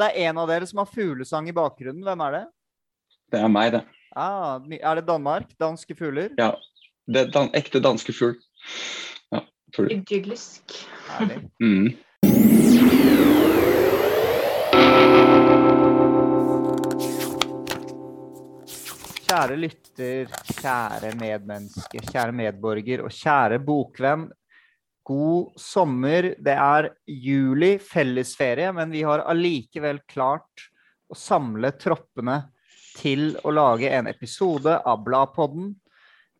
det er en av dere som har fuglesang i bakgrunnen. Hvem er det? Det er meg, det. Ah, er det Danmark? Danske fugler? Ja. Det er dan ekte danske fugl. Ja. Idyllisk. Herlig. Mm. Kjære lytter, kjære medmenneske, kjære medborger og kjære bokvenn. God sommer. Det er juli, fellesferie, men vi har allikevel klart å samle troppene til å lage en episode av Bladpodden.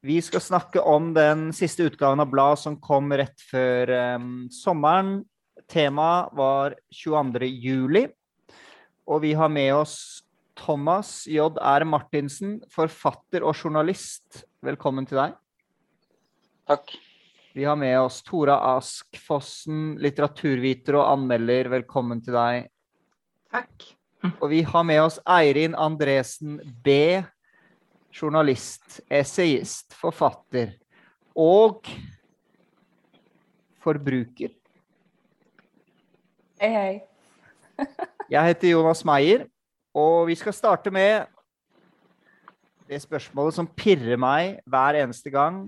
Vi skal snakke om den siste utgaven av Blad som kom rett før um, sommeren. Temaet var 22. juli, og vi har med oss Thomas J.R. Martinsen, forfatter og journalist. Velkommen til deg. Takk. Vi har med oss Tora Ask Fossen, litteraturviter og anmelder. Velkommen til deg. Takk. Og vi har med oss Eirin Andresen B. Journalist, essayist, forfatter og forbruker. Hei, hei. Jeg heter Jonas Meyer, og vi skal starte med det spørsmålet som pirrer meg hver eneste gang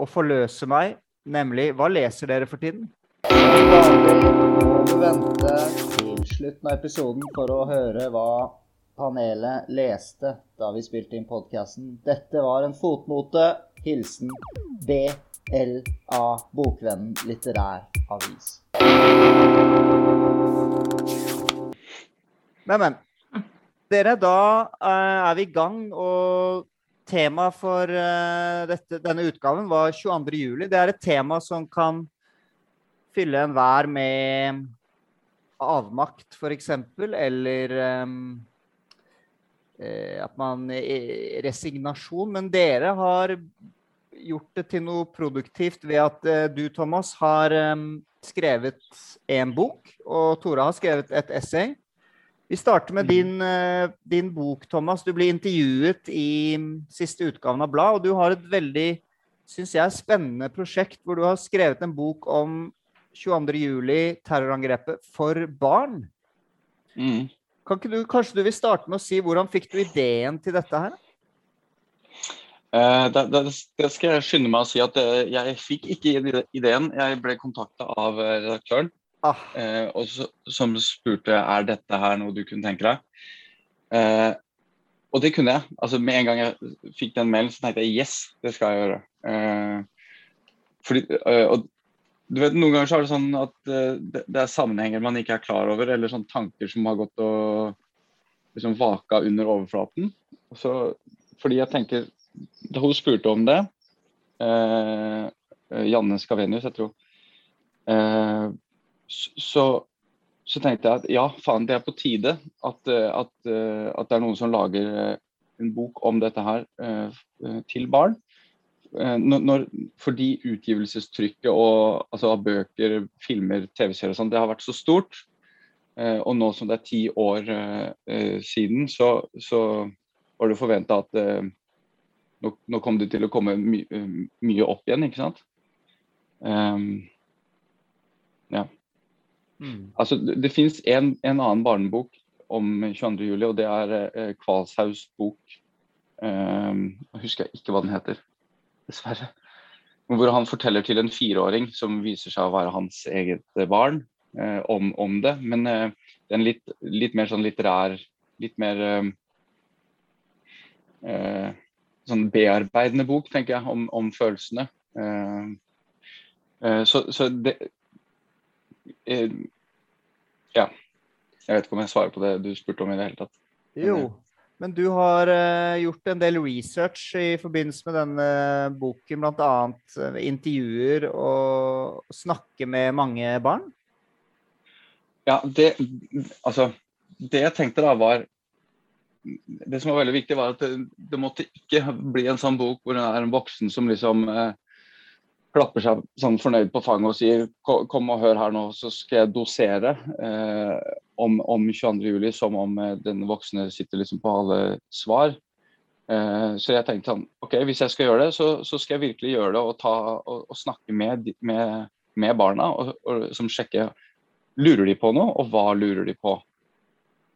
og forløser meg, nemlig hva leser dere for tiden? Vi du vente til slutten av episoden for å høre hva panelet leste da vi spilte inn podkasten. Dette var en fotnote. Hilsen BLA, Bokvennen litterær avis. Men, men. Dere, da eh, er vi i gang, og temaet for eh, dette, denne utgaven var 22. juli. Det er et tema som kan fylle enhver med avmakt, f.eks., eller eh, at man Resignasjon. Men dere har gjort det til noe produktivt ved at du, Thomas, har um, skrevet en bok, og Tora har skrevet et essay. Vi starter med din, eh, din bok, Thomas. Du blir intervjuet i mm, siste utgaven av Blad, og du har et veldig synes jeg, spennende prosjekt hvor du har skrevet en bok om 22. juli, terrorangrepet, for barn. Mm. Du, kanskje du vil starte med å si hvordan fikk du ideen til dette her? Eh, det, det, det skal jeg skynde meg å si at eh, jeg fikk ikke ideen. Jeg ble kontakta av eh, redaktøren, Ah, eh, og så, som spurte er dette her noe du kunne tenke deg. Eh, og det kunne jeg. Altså Med en gang jeg fikk den mailen, så tenkte jeg yes, det skal jeg gjøre. Eh, fordi, eh, og du vet, Noen ganger så er det sånn at eh, det, det er sammenhenger man ikke er klar over, eller sånne tanker som har gått og liksom vaka under overflaten. Så, fordi jeg tenker Da hun spurte om det, eh, Janne Skavenius, jeg tror, så, så tenkte jeg at ja, faen, det er på tide at, eh, at, eh, at det er noen som lager eh, en bok om dette her til barn. Når, når, fordi utgivelsestrykket og, altså, av bøker, filmer, TV-serier og sånn, det har vært så stort. Og nå som det er ti år siden, så, så var det forventa at eh, nå, nå kom det til å komme my, mye opp igjen, ikke sant. Um, mm. Altså, det, det fins en, en annen barnebok om 22. juli, og det er eh, Kvalshaus bok. Um, jeg husker ikke hva den heter, dessverre. Hvor han forteller til en fireåring som viser seg å være hans eget eh, barn, eh, om, om det. Men eh, det er en litt, litt mer sånn litterær Litt mer eh, eh, sånn bearbeidende bok, tenker jeg, om, om følelsene. Eh, eh, så, så det Ja. Jeg vet ikke om jeg svarer på det du spurte om i det hele tatt. Jo, men du har eh, gjort en del research i forbindelse med denne boken, bl.a. Intervjuer og snakke med mange barn. Ja, det Altså, det jeg tenkte da var Det som var veldig viktig, var at det, det måtte ikke bli en sånn bok hvor det er en voksen som liksom eh, klapper seg sånn fornøyd på fanget og sier kom og hør her nå, så skal jeg dosere eh, om, om 22.07. som om eh, den voksne sitter liksom på alle svar. Eh, så jeg tenkte sånn OK, hvis jeg skal gjøre det, så, så skal jeg virkelig gjøre det og, ta, og, og snakke med, med, med barna og, og som sjekker lurer de på noe, og hva lurer de på.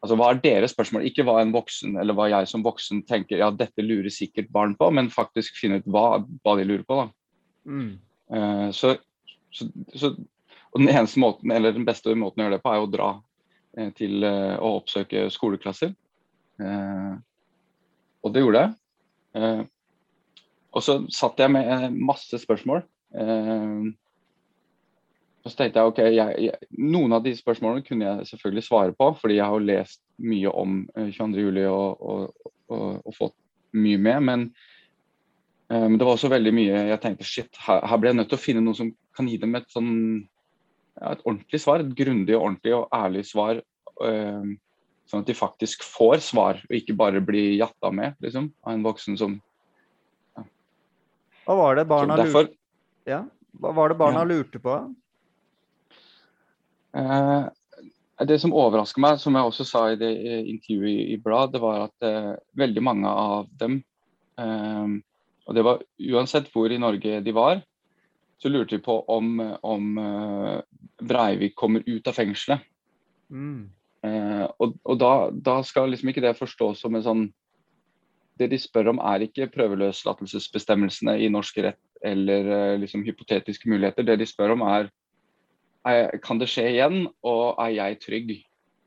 Altså, Hva er deres spørsmål? Ikke hva en voksen eller hva jeg som voksen tenker ja, dette lurer sikkert barn på, men faktisk finne ut hva, hva de lurer på. da. Mm. Eh, så, så, så, og den eneste måten, eller den beste måten å gjøre det på, er å dra eh, til eh, å oppsøke skoleklasser. Og det gjorde jeg. Og så satt jeg med masse spørsmål. Og så tenkte jeg ok, jeg, jeg, Noen av de spørsmålene kunne jeg selvfølgelig svare på, fordi jeg har lest mye om eh, 22.07. Og, og, og, og, fått mye med. Men, men det var også veldig mye jeg tenkte shit, her, her ble jeg nødt til å finne noen som kan gi dem et sånn ja, et ordentlig svar. Et grundig, ordentlig og ærlig svar. Øh, sånn at de faktisk får svar, og ikke bare blir jatta med liksom, av en voksen som Hva var det barna, Derfor lurte, ja? Var det barna Ja. lurte på? Eh, det som overrasker meg, som jeg også sa i det eh, intervjuet i, i Blad, det var at eh, veldig mange av dem, eh, og det var uansett hvor i Norge de var, så lurte de på om, om eh, Breivik kommer ut av fengselet. Mm. Eh, og og da, da skal liksom ikke det forstås som en sånn Det de spør om er ikke prøveløslatelsesbestemmelsene i norsk rett eller eh, liksom hypotetiske muligheter. Det de spør om er, er kan det skje igjen, og er jeg trygg?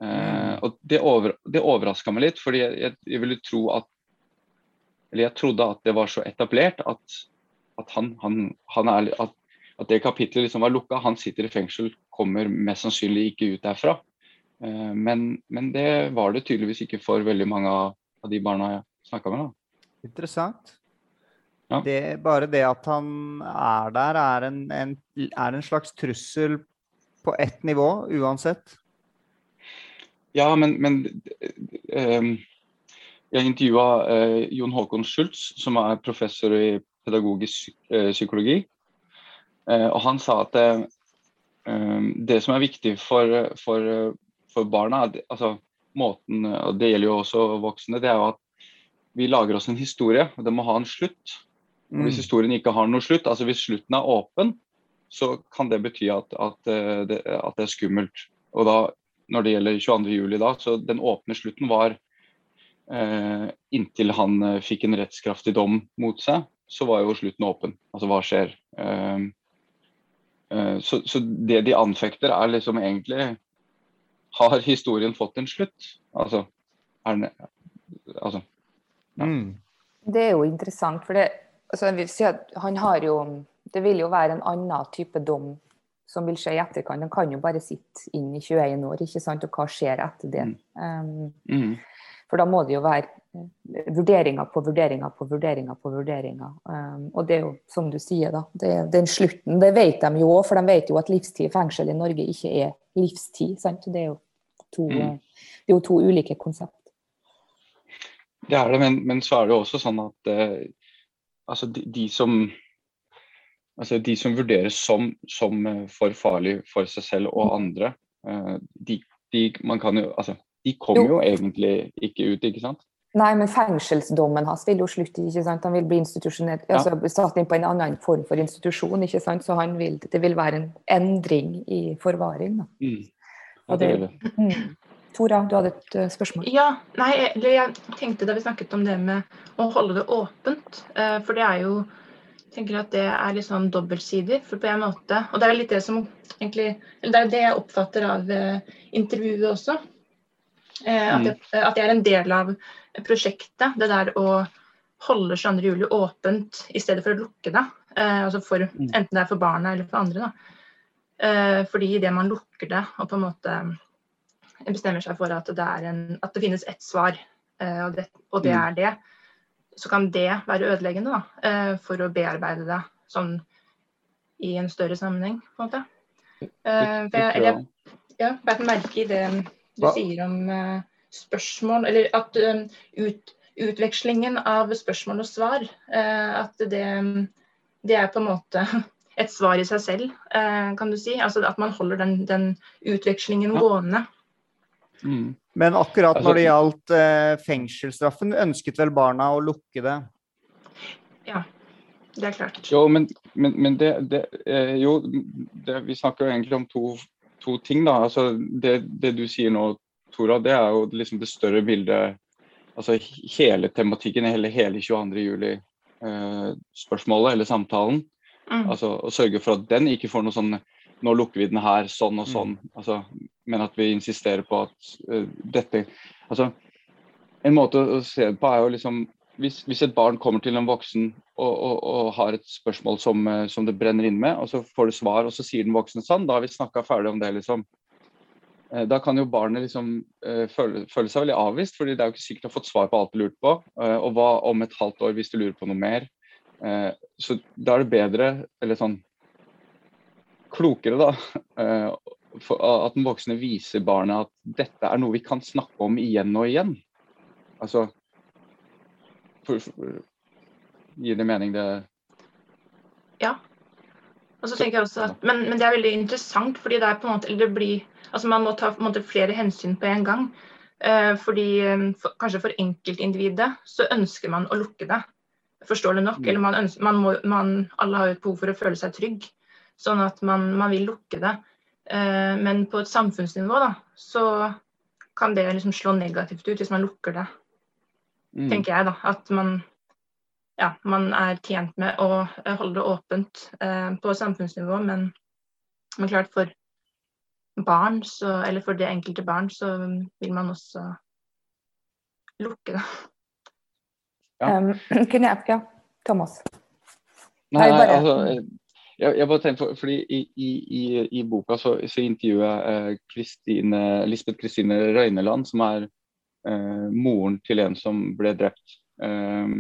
Eh, Mm. og Det, over, det overraska meg litt, fordi jeg, jeg, jeg ville tro at Eller jeg trodde at det var så etablert at, at, han, han, han er, at, at det kapitlet liksom var lukka. Han sitter i fengsel, kommer mest sannsynlig ikke ut derfra. Eh, Men, men det var det tydeligvis ikke for veldig mange av, av de barna jeg snakka med. Da. Interessant. Ja. Det, bare det at han er der, er en, en, er en slags trussel på ett nivå, uansett. Ja, men, men eh, jeg intervjua eh, Jon Håkon Schultz, som er professor i pedagogisk eh, psykologi. Eh, og han sa at eh, eh, det som er viktig for, for, for barna, altså måten, og det gjelder jo også voksne, det er jo at vi lager oss en historie, og det må ha en slutt. Og hvis Mm. historien ikke har noen slutt, altså hvis slutten er åpen, så kan det bety at, at, eh, det, at det er skummelt. Og da, når det gjelder 22.07, da, så den åpne slutten var inntil han eh, fikk en rettskraftig dom mot seg, så var jo slutten åpen. Altså hva skjer? Eh, eh, så, så det de anfekter, er liksom egentlig Har historien fått en slutt? Altså, er den, altså Ja. Mm. Det er jo interessant, for det, altså, jeg vil si at han har jo Det vil jo være en annen type dom som vil skje i etterkant. Han kan jo bare sitte inn i 21 år, ikke sant? og hva skjer etter det? Um, mm, for da må det jo være eh, vurderinger på vurderinger på vurderinger på vurderinger. Um, og det er jo som du sier, da. Det, den slutten, det vet de jo òg, for de vet jo at livstid i fengsel i Norge ikke er livstid. sant? Det er jo to, Mm. eh, det er jo to ulike konsept. Det er det, men, men så er det jo også sånn at eh, altså de, de som altså de som vurderes som, som eh, for farlig for seg selv og andre, eh, de, de, man kan jo, altså, de kom jo. Jo. egentlig ikke ut, ikke sant? Nei, men fengselsdommen hans vil jo slutte, ikke sant. Han vil bli institusjonert, Ja. altså satt inn på en annen form for institusjon, ikke sant. Så han vil, det vil være en endring i forvaring, da. Mm. Ja, det det- vil det. Mm. Tora, du hadde et eh, spørsmål? Ja, nei, jeg, jeg tenkte da vi snakket om det med å holde det åpent, eh, for det er jo jeg tenker at det er litt sånn dobbeltsidig, for på en måte Og det er litt det som egentlig Eller det er det jeg oppfatter av eh, intervjuet også. Eh, at, det, at det er en del av prosjektet, det der å holde 22. juli åpent i stedet for å lukke det. Eh, altså for, Mm. enten det er for barna eller for andre. Da. Eh, fordi idet man lukker det og på en måte bestemmer seg for at det, er en, at det finnes ett svar, eh, og, det, og det Mm. er det, så kan det være ødeleggende da, eh, for å bearbeide det sånn i en større sammenheng. på en måte. Eh, for jeg, eller, ja, beit merke i det du Hva- sier om uh, spørsmål, eller at um, ut, utvekslingen av spørsmål og svar, uh, at det, det er på en måte et svar i seg selv, uh, kan du si. Altså at man holder den, den utvekslingen Ja. gående. Mm. Men akkurat Altså- når det gjaldt fengselsstraffen, ønsket vel barna å lukke det? Ja, Det er klart. Jo, men, men, men det, det eh, Jo, det, vi snakker jo egentlig om to, to ting, da. Altså, det, det du sier nå, Tora, det er jo liksom det større bildet. Altså hele tematikken, hele, hele 22. juli-spørsmålet eh, eller samtalen. Mm. Altså Å sørge for at den ikke får noe sånn Nå lukker vi den her, sånn og sånn. Mm. Altså, men at vi insisterer på at uh, dette Altså, en måte å se det på er jo liksom hvis, hvis, et barn kommer til en voksen og, og, og har et spørsmål som, eh, som, det brenner inn med, og så får du svar, og så sier den voksne sånn, da har vi snakka ferdig om det, liksom. Eh, da kan jo barnet liksom uh, føle, føle, seg veldig avvist, fordi det er jo ikke sikkert å ha fått svar på alt du lurte på. Og hva om et halvt år hvis du lurer på noe mer? Så da er det bedre, eller sånn klokere, da, at den voksne viser barnet at dette er noe vi kan snakke om igjen og igjen. Altså Gir det mening, det Ja. Og så tenker jeg også at, men, men, det er veldig interessant, fordi det er på en måte, eller det blir, altså man må ta måte flere hensyn på en gang. Eh, fordi eh, for, Kanskje for enkeltindividet så ønsker man å lukke det. Forståelig nok. Mm. Eller man ønsker, man må, man, alle har jo et behov for å føle seg trygg. Sånn at man, man vil lukke det. Eh, men på et samfunnsnivå da, så kan det liksom slå negativt ut hvis man lukker det mm. tenker jeg. da, At man, ja, man er tjent med å holde det åpent eh, på samfunnsnivå, men, men, klart for barn, så, eller for det enkelte barn, så vil man også lukke det. Ja. Um, kunne jeg, ja, Thomas. Nei, nei, bare... altså, jeg, jeg, bare tenker, for, fordi I, i, i boka så, så intervjuer jeg eh, Christine, Lisbeth Kristine Røyneland, som er eh, moren til en som ble drept eh,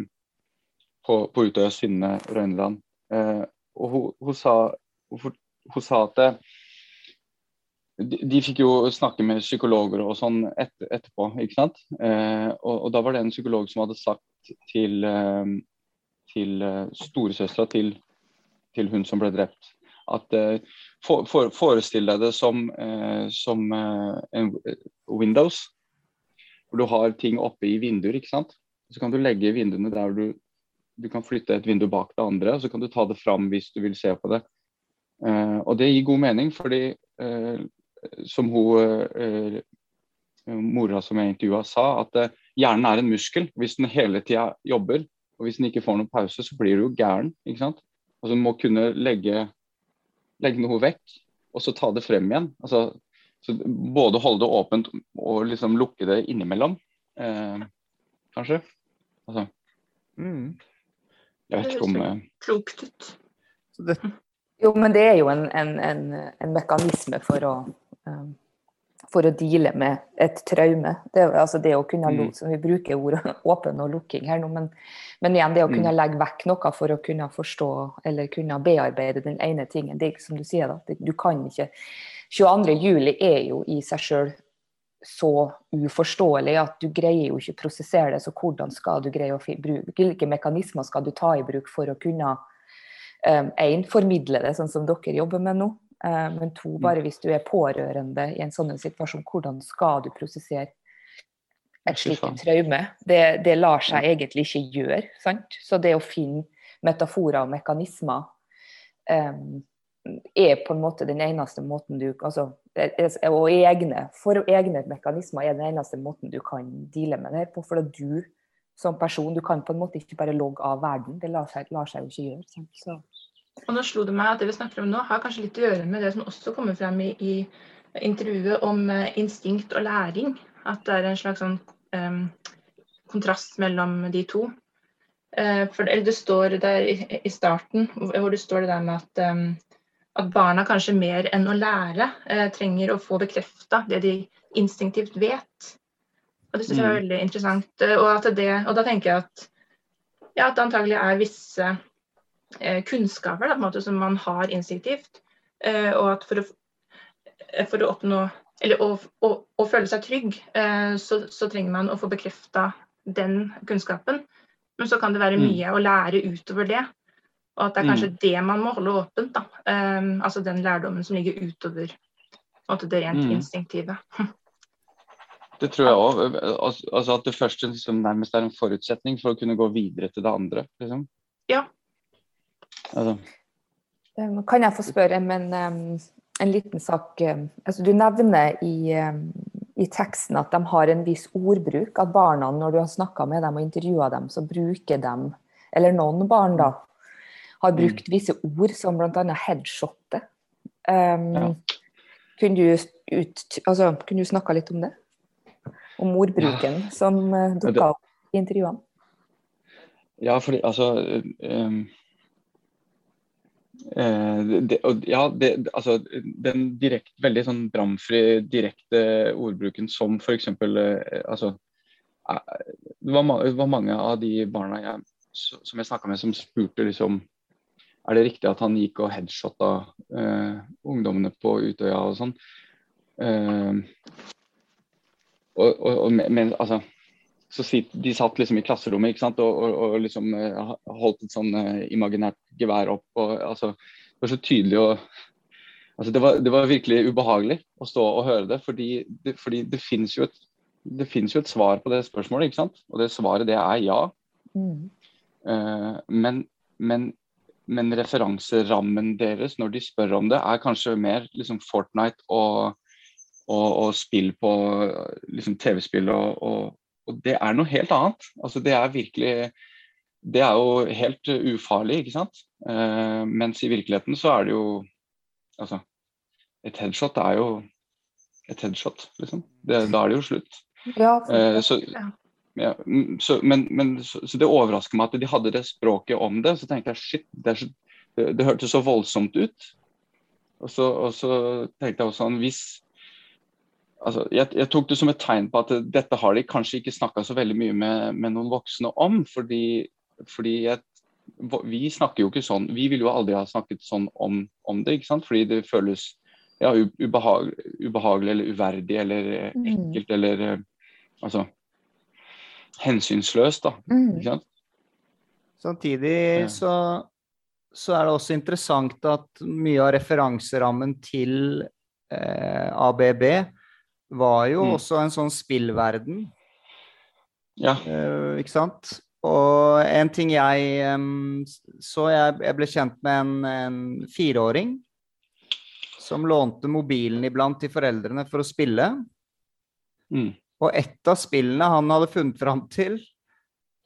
på, på, Utøya Synne Røyneland. Eh, og hun, hun, sa, hun, hun, sa, at de, de, fikk jo snakke med psykologer og sånn et, etterpå, ikke sant. Eh, og, og, da var det en psykolog som hadde sagt til, eh, til eh, storesøstera til, til hun som ble drept, at for, for, forestill deg det som, som en Windows hvor du har ting oppe i vinduer. ikke sant? Så kan du legge vinduene der du, du kan flytte et vindu bak det andre, og så kan du ta det fram hvis du vil se på det. Uh, og det gir god mening, fordi uh, som hun uh, mora som jeg intervjua sa, at hjernen er en muskel. Hvis den hele tida jobber, og hvis den ikke får noen pause, så blir du jo gæren. ikke sant? Altså Du må kunne legge, legge noe vekk, og så ta det frem igjen. Altså så både holde det åpent og liksom lukke det innimellom, eh, kanskje. Altså. Mm. Jeg vet ikke om det Klokt ut. Jo, men det er jo en, en, en, en mekanisme for å um, for å deale med et traume. Det, altså det å kunne mm. Vi bruker ordet åpen og lukking her nå, men, men, igjen det å kunne mm. legge vekk noe for å kunne forstå eller kunne bearbeide den ene tingen. Det er som du sier, da. Du kan ikke 22.07 er jo i seg sjøl så uforståelig at du greier jo ikke å prosessere det. Så hvordan skal du greie å bruke Hvilke mekanismer skal du ta i bruk for å kunne um, en, formidle det, sånn som dere jobber med nå. Uh, men to, mm. bare hvis du er pårørende i en sånn situasjon, hvordan skal du prosessere et slikt traume? Det, det, lar seg egentlig ikke gjøre. Sant? Så det å finne metaforer og mekanismer um, er på en måte den eneste måten du altså, Og egne, for egne mekanismer er den eneste måten du kan deale med det på. For du som person du kan på en måte ikke bare logge av verden. Det lar seg, lar seg jo ikke gjøre. sant? Så. Og nå slo det meg at Det vi snakker om nå, har kanskje litt å gjøre med det som også kommer frem i, i intervjuet om eh, instinkt og læring. At det er en slags sånn um, kontrast mellom de to. Uh, for det, det står der i, i, starten hvor det står det der med at um, at barna kanskje mer enn å lære eh, trenger å få bekrefta det de instinktivt vet. Og Det synes jeg er mm. veldig interessant. Og, det, og, da tenker jeg at, ja, at det antagelig er visse kunnskaper da, måte, som man har instinktivt. Eh, og at for å, eh, for å oppnå eller å, å, å, føle seg trygg, eh, så, så, trenger man å få bekrefta den kunnskapen. Men så kan det være mm. mye å lære utover det. Og at det er kanskje mm. det man må holde åpent. da. Um, altså den lærdommen som ligger utover det rent mm. instinktive. Det tror jeg òg. Altså at det første liksom, nærmest er en forutsetning for å kunne gå videre til det andre. Liksom. Ja. Altså. Kan jeg få spørre, men um, en liten sak. Um, altså, du nevner i, um, i teksten at de har en viss ordbruk. At barna, når du har snakka med dem og intervjua dem, så bruker de, eller noen barn, da, har brukt Mm. visse ord som bl.a. headshotet. Um, Ja. Kunne du, ut, altså, kunne du snakka litt om det? Om ordbruken som uh, det- dukka opp i intervjuene? Ja, fordi altså eh, det, og, Ja, det, altså den direkt, veldig sånn bramfri, direkte ordbruken som f.eks. Eh, altså eh, det var, det var mange av de barna jeg, som jeg snakka med, som spurte liksom Er det riktig at han gikk og headshotta eh, ungdommene på Utøya og sånn? Eh, og, og, og, men altså så sit, De satt liksom i klasserommet ikke sant? Og, og, og liksom eh, holdt et sånn eh, imaginært gevær opp. og altså, Det var så tydelig og altså, det, var, det var virkelig ubehagelig å stå og høre det. Fordi det, fordi det finnes jo, et- det finnes jo et svar på det spørsmålet, ikke sant? og det svaret det er ja. Mm. Uh, men, men, men referanserammen deres når de spør om det, er kanskje mer liksom Fortnite og, og, og spill på liksom TV-spill og, og, og det er noe helt annet. Altså det er virkelig Det er jo helt uh, ufarlig, ikke sant. Uh, mens i virkeligheten så er det jo Altså, et headshot er jo et headshot, liksom. Det, da er det jo slutt. Ja, uh, så, Ja. mm, så, men, men, så, så det overrasker meg at de hadde det språket om det. Så tenkte jeg shit, det, så, det, det hørtes så voldsomt ut. Og så, og så tenkte jeg også sånn hvis altså, jeg, jeg tok det som et tegn på at dette har de kanskje ikke snakka så veldig mye med, med noen voksne om. Fordi, fordi jeg, vi snakker jo ikke sånn Vi ville jo aldri ha snakket sånn om, om det, ikke sant? fordi det føles ja, ubehag, ubehagelig eller uverdig eller ekkelt Mm. eller eh, altså hensynsløst, da. Mm. Ikke sant? Samtidig Ja. så, så er det også interessant at mye av referanserammen til eh, ABB var jo Mm. også en sånn spillverden, Ja. Uh, ikke sant? Og en ting jeg um, så jeg, jeg ble kjent med en, en fireåring som lånte mobilen iblant til foreldrene for å spille. Mm. Og et av spillene han hadde funnet fram til,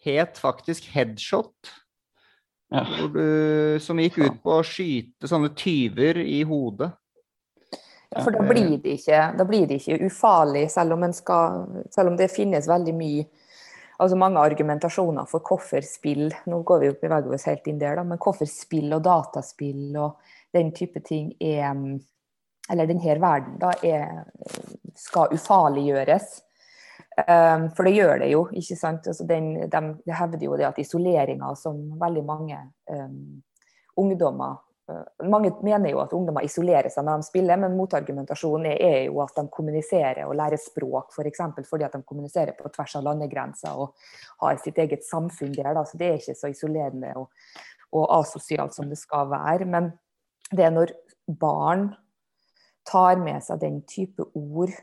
het faktisk Headshot. Ja. Du, som gikk ut på å skyte sånne tyver i hodet. For da blir det ikke, da blir det ikke ufarlig, selv om, en skal, selv om det finnes veldig mye altså mange argumentasjoner for hvorfor spill Nå går vi jo beveger oss helt inn der, da, men hvorfor spill og dataspill og den type ting er Eller denne verden da er, skal ufarliggjøres. Um, for det gjør det jo, ikke sant. Altså den, de, de hevder jo det at isoleringa som veldig mange um, ungdommer Mange mener jo at ungdommer isolerer seg når de spiller, men motargumentasjonen er jo at de kommuniserer og lærer språk, f.eks. For eksempel fordi at de kommuniserer på tvers av landegrenser og har sitt eget samfunn der. Da. Så det er ikke så isolerende og, og asosialt som det skal være. Men det er når barn tar med seg den type ord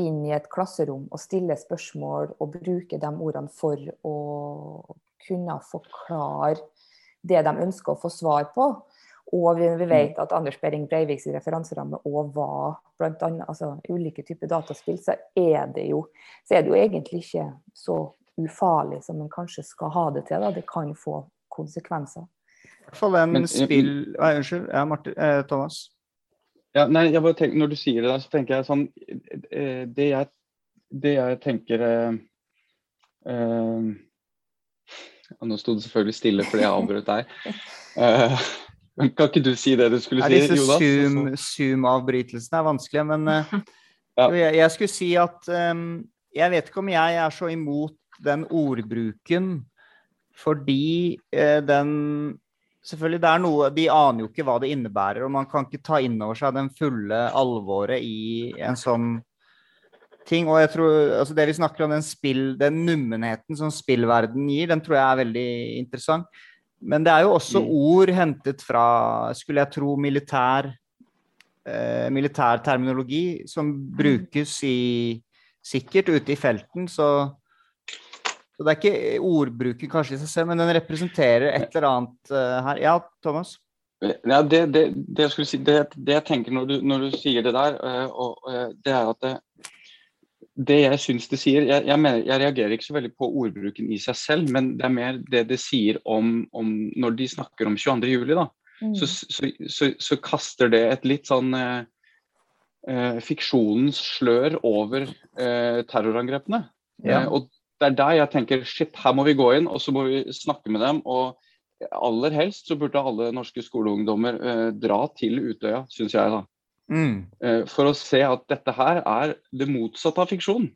inn i et klasserom og stiller spørsmål og bruker de ordene for å kunne forklare det de ønsker å få svar på. Og vi, vi vet at Anders Behring Breiviks referanseramme òg var blant annet, altså, ulike typer dataspill, så er, det jo, så er det jo egentlig ikke så ufarlig som en kanskje skal ha det til. Da. Det kan få konsekvenser. For hvem Men- spill... Nei, unnskyld. Ja, Martin, eh, Thomas. Ja, nei, jeg bare tenker, Når du sier det der, så tenker jeg sånn eh, Det jeg, det jeg tenker eh, eh, Nå sto det selvfølgelig stille fordi jeg avbrøt deg. Kan ikke du si det du skulle si, disse Jonas? Altså- Zoom-avbrytelsene er vanskelige, men eh, Ja. jeg, jeg skulle si at um, jeg vet ikke om jeg er så imot den ordbruken, fordi eh, den Selvfølgelig, det er noe De aner jo ikke hva det innebærer, og man kan ikke ta inn over seg den fulle alvoret i en sånn ting. Og jeg tror, altså det vi snakker om, den spill, den nummenheten som spillverden gir, den tror jeg er veldig interessant. Men det er jo også Mm. ord hentet fra, skulle jeg tro, militær, eh, militær terminologi som brukes i sikkert ute i felten. Så, så det er ikke ordbruken kanskje i seg selv, men den representerer et eller annet eh, her. Ja, Thomas? Ja, det, det, det jeg si, det, det jeg tenker når du, når du sier det der, eh, og, eh, det er at det, jeg syns det sier jeg, jeg, mener, jeg, reagerer ikke så veldig på ordbruken i seg selv, men det er mer det det sier om, om Når de snakker om 22.07, da, mm. så, så, så, så, kaster det et litt sånn eh, eh fiksjonens slør over eh, terrorangrepene. Ja. Eh, og det er der jeg tenker shit, her må vi gå inn og så må vi snakke med dem. og aller helst så burde alle norske skoleungdommer eh, dra til Utøya, syns jeg. da. Mm. Eh, for å se at dette her er det motsatte av fiksjon.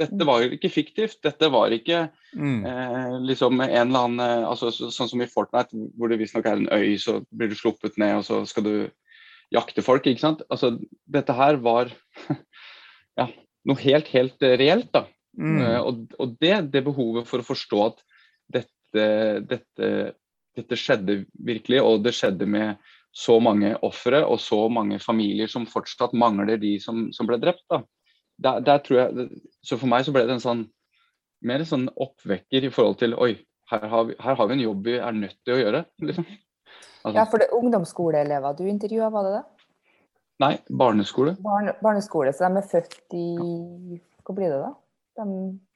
Dette mm. var ikke fiktivt. Dette var ikke mm. eh, liksom en eller annen eh, altså, så, Sånn som i Fortnite, hvor det visstnok er en øy, så blir du sluppet ned, og så skal du jakte folk. ikke sant? Altså, dette her var ja, noe helt, helt reelt. da. Mm. Eh, og, og det, det behovet for å forstå at dette, dette dette skjedde virkelig, og det skjedde med så mange ofre og så mange familier som fortsatt mangler de som, som ble drept. Da. Der, der, tror jeg, så For meg så ble det en sånn mer en sånn oppvekker i forhold til Oi, her har vi, her har vi en jobb vi er nødt til å gjøre. Liksom. Altså. Ja, for det er ungdomsskoleelever du intervjua, var det det? Nei, barneskole. Barne, barneskole, Så de er født i Hva blir det da? De,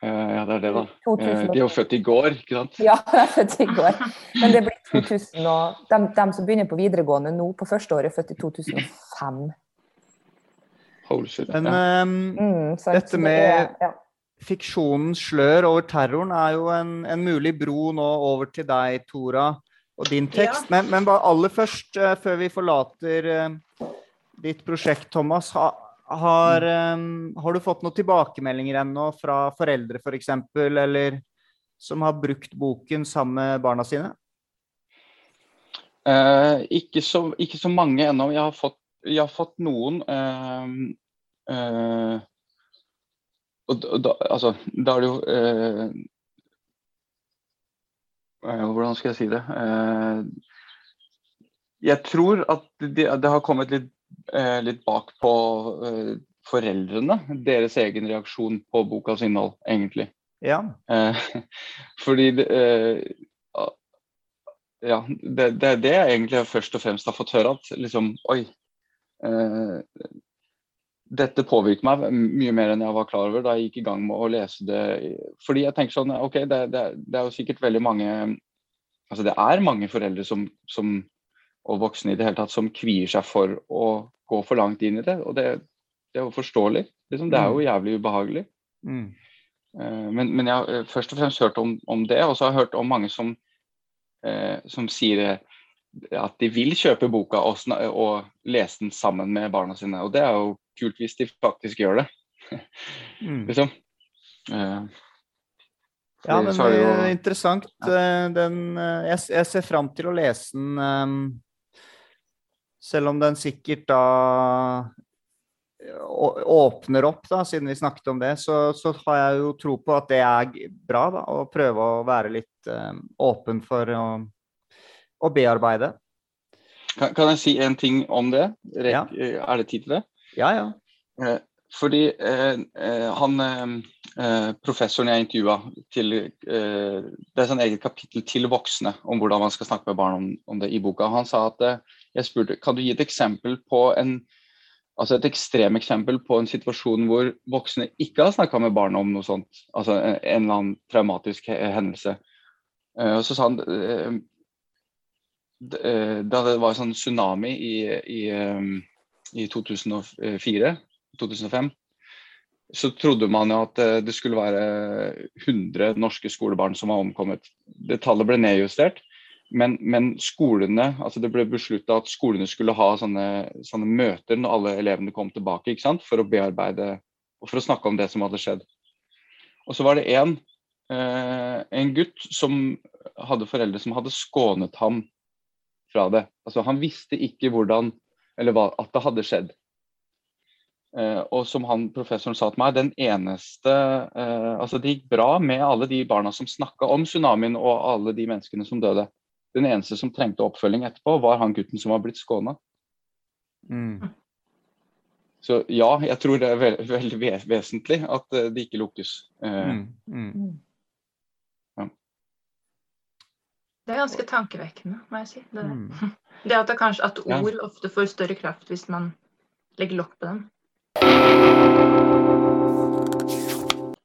ja, det er det, da. 2000. Eh, de er jo født i går, ikke sant? Ja, de er født i går. Men det blir 2000 og de, de som begynner på videregående nå på første året, er født i 2005. Holy shit. Men um, mm, dette med ja. fiksjonens slør over terroren er jo en, en, mulig bro nå over til deg, Tora, og din tekst. Ja. Men, men, bare aller først, uh, før vi forlater uh, ditt prosjekt, Thomas. Ha, har, um, har, du fått noen tilbakemeldinger ennå fra foreldre f.eks., for eksempel, eller som har brukt boken sammen med barna sine? Eh, ikke, så, ikke, så, mange ennå. Jeg, jeg, har fått noen. Eh, eh, og da, altså, da er det jo Hvordan skal jeg si det? jeg tror at det, det har kommet litt eh, litt bak på eh, foreldrene. Deres egen reaksjon på bokas innhold, egentlig. Ja. Eh, fordi eh, ja, det, det, er det jeg egentlig først og fremst har fått høre. At liksom Oi. Eh, dette påvirker meg mye mer enn jeg var klar over da jeg gikk i gang med å lese det. Fordi jeg tenker sånn, ok, det, det, det er jo sikkert veldig mange altså Det er mange foreldre som, som og voksne i det hele tatt som kvier seg for å gå for langt inn i det. Og det, det er jo forståelig. Liksom, det er jo mm. jævlig ubehagelig. Mm. Uh, men, men, jeg har eh, først og fremst hørt om, om, det, og så har jeg hørt om mange som, eh, som sier at de vil kjøpe boka og, og, lese den sammen med barna sine. Og det er jo kult hvis de faktisk gjør det. mm. liksom. Eh, ja, men det er interessant. Den, jeg, jeg, ser fram til å lese den selv om den sikkert da åpner opp, da, siden vi snakket om det, så, så har jeg jo tro på at det er bra. da, Å prøve å være litt eh, åpen for å, å bearbeide. Kan, kan, jeg si en ting om det? Rek, ja. Er det tid til det? Ja, ja. Eh, fordi eh, eh han eh, professoren jeg intervjua til eh, Det er sånn eget kapittel til voksne om hvordan man skal snakke med barn om, om det i boka. Han sa at jeg spurte kan du gi et eksempel på en altså et ekstremeksempel på en situasjon hvor voksne ikke har snakka med barna om noe sånt. Altså en, eller annen traumatisk hendelse. Uh, og så sa han uh, Da det var en sånn tsunami i, i, i 2004-2005, så trodde man jo at det skulle være 100 norske skolebarn som var omkommet. Det tallet ble nedjustert. Men, men, skolene, altså det ble beslutta at skolene skulle ha sånne, sånne, møter når alle elevene kom tilbake, ikke sant? for å bearbeide og for å snakke om det som hadde skjedd. Og så var det en, eh, en gutt som hadde foreldre som hadde skånet ham fra det. Altså Han visste ikke hvordan, eller hva, at det hadde skjedd. Eh, og som han professoren sa til meg, den eneste eh, Altså det gikk bra med alle de barna som snakka om tsunamien og alle de menneskene som døde. Den eneste som trengte oppfølging etterpå, var han gutten som var blitt skåna. Mm. Så ja, jeg tror det er veldig, veldig vesentlig at eh, det ikke lukkes. Eh, mm. Mm. Ja. Det er ganske tankevekkende, må jeg si. Det, mm. det at, det kanskje, at ord ja. ofte får større kraft hvis man legger lokk på dem.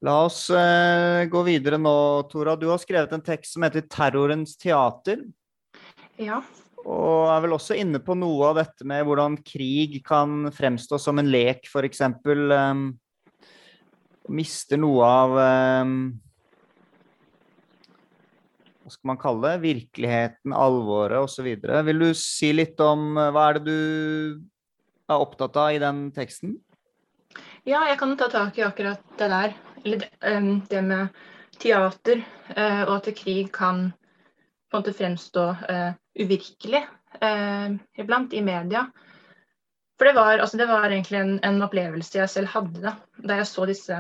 La oss eh, gå videre nå, Tora. Du har skrevet en tekst som heter 'Terrorens teater'. Ja. Og er vel også inne på noe av dette med hvordan krig kan fremstå som en lek, f.eks. Um, mister noe av um, Hva skal man kalle det? Virkeligheten, alvoret osv. Vil du si litt om uh, hva er det du er opptatt av i den teksten? Ja, jeg kan ta tak i akkurat det der. Eller um, det med teater, uh, og at krig kan på en måte fremstå uh, uvirkelig uh, iblant i media. For det var, altså det var egentlig en, en, opplevelse jeg selv hadde da, da jeg så disse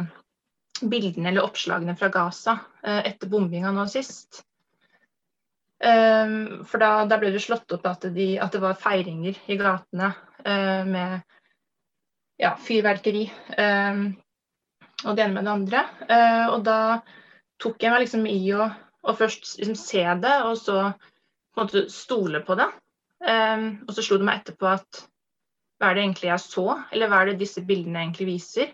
bildene eller oppslagene fra Gaza etter bombinga nå sist. for da, da, ble det slått opp at, de, at, det var feiringer i gatene med ja, fyrverkeri og det ene med det andre. og da tok jeg meg liksom i å å først liksom se det, og så på en måte stole på det. Um, og så slo det meg etterpå at hva er det egentlig jeg så, eller hva er det disse bildene egentlig viser?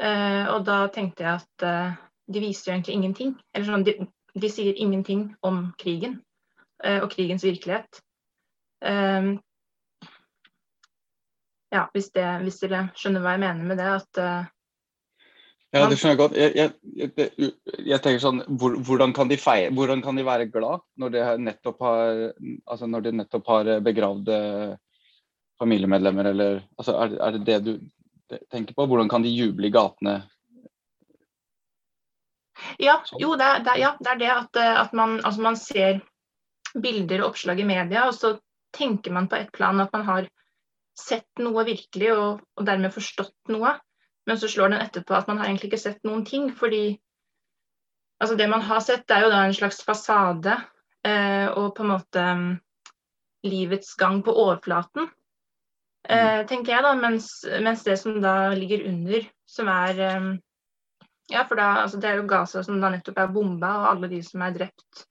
Uh, og da tenkte jeg at uh, de viser jo egentlig ingenting. Eller sånn, de, de sier ingenting om krigen uh, og krigens virkelighet. Um, ja, hvis, det, hvis, dere skjønner hva jeg mener med det, at ja, det skjønner jeg godt. Jeg, jeg, jeg, tenker sånn, hvor, hvordan, kan de feie, hvordan kan de være glad når de nettopp har, altså når de nettopp har begravde familiemedlemmer, eller altså er, er, det det du tenker på? Hvordan kan de juble i gatene? Ja, sånn. jo, det det, ja, det, er det at, at man, altså man, ser bilder og oppslag i media, og så tenker man på et plan at man har sett noe virkelig og, og dermed forstått noe. Men så slår den etterpå at man har egentlig ikke sett noen ting. Fordi altså det man har sett, det er jo da en slags fasade eh, og på en måte um, livets gang på overflaten. Eh, mm. tenker jeg da, mens, mens, det som da ligger under, som er um, Ja, for da, altså det er jo Gaza som da nettopp er bomba, og alle de som er drept,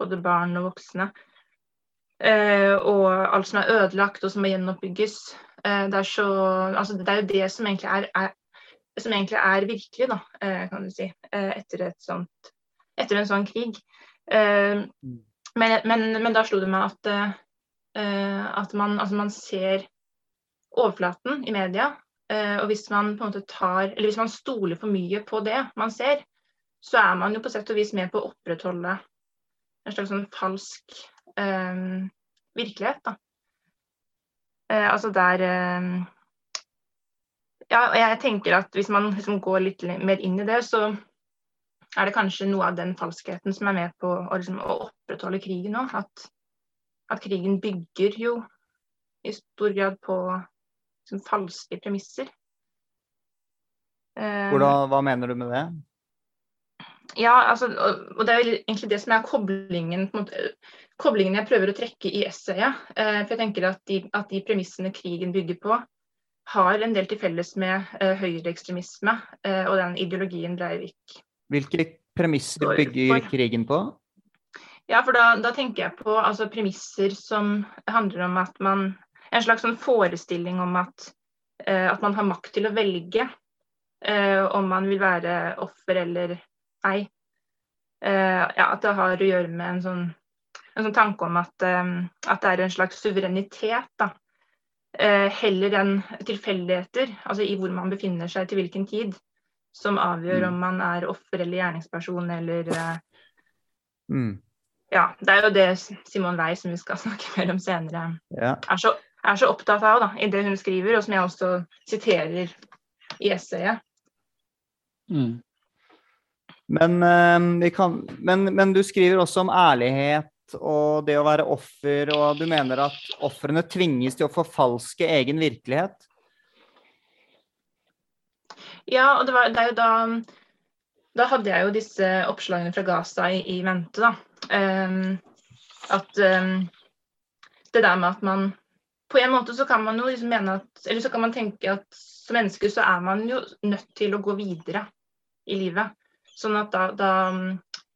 både barn og voksne. Eh, og alt som er ødelagt og som må gjenoppbygges. Eh, det, er så, altså det er jo det som egentlig er, er, som egentlig er virkelig, da, eh, kan du si, eh, etter, sånt, etter en sånn krig. Eh, mm. Men, men, men, da slo det meg at, at man, altså man, ser overflaten i media. Og hvis man på en måte tar, eller hvis man stoler for mye på det man ser, så er man jo på sett og vis med på å opprettholde en slags sånn falsk virkelighet. da. Altså der ja, og jeg tenker at hvis man liksom går litt mer inn i det, så er det kanskje noe av den falskheten som er med på å, liksom, å opprettholde krigen nå. At, at, krigen bygger jo i stor grad på liksom, falske premisser. Eh, Hvordan, hva mener du med det? Ja, altså, og, og, det er egentlig det som er koblingen, måte, koblingen jeg prøver å trekke i essayet. Eh, for jeg tenker at de, at de premissene krigen bygger på, har en del til felles med uh, høyreekstremisme uh, og den ideologien Breivik Hvilke premisser bygger krigen på? Ja, for da, da, tenker jeg på altså, premisser som handler om at man En slags sånn forestilling om at, uh, at man har makt til å velge om man vil være offer eller ei. ja, at det har å gjøre med en sånn, en sånn tanke om at, at det er en slags suverenitet. da, Eh, heller enn tilfeldigheter, altså i hvor man befinner seg til hvilken tid, som avgjør mm. om man er offer eller gjerningsperson eller eh, mm. Ja, det er jo det Simon Wei, som vi skal snakke mer om senere, ja. er, så, er, så, opptatt av da, i det hun skriver, og som jeg også siterer i essayet. Mm. Men, kan, men, men, du skriver også om ærlighet og det å være offer, og du mener at ofrene tvinges til å forfalske egen virkelighet? Ja, og det, var, det er jo da Da hadde jeg jo disse oppslagene fra Gaza i, i mente, da. Um, at um, det der med at man På en måte så kan man jo liksom mene at Eller så kan man tenke at som menneske så er man jo nødt til å gå videre i livet. Sånn at da, da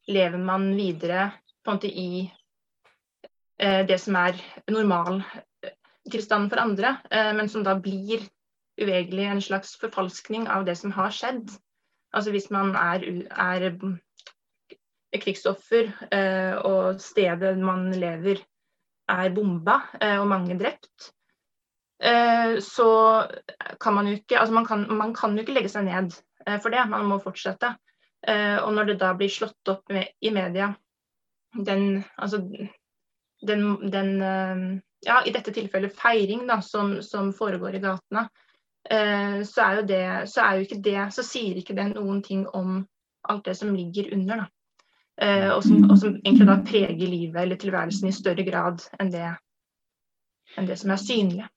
lever man videre på en måte i det som er normaltilstanden for andre, eh, men som da blir uvegerlig en slags forfalskning av det som har skjedd. Altså hvis man er, er krigsoffer eh, og stedet man lever er bomba eh, og mange drept, eh, så kan man jo ikke altså man kan, man kan jo ikke legge seg ned for det, man må fortsette. Og når det da blir slått opp med, i media den, altså, den, den ja, i dette tilfellet feiring da, som, som foregår i gatene, så er jo det, så er jo ikke det, så sier ikke det noen ting om alt det som ligger under. da. Eh, og som, og, som, egentlig da preger livet eller tilværelsen i større grad enn det, enn det som er synlig.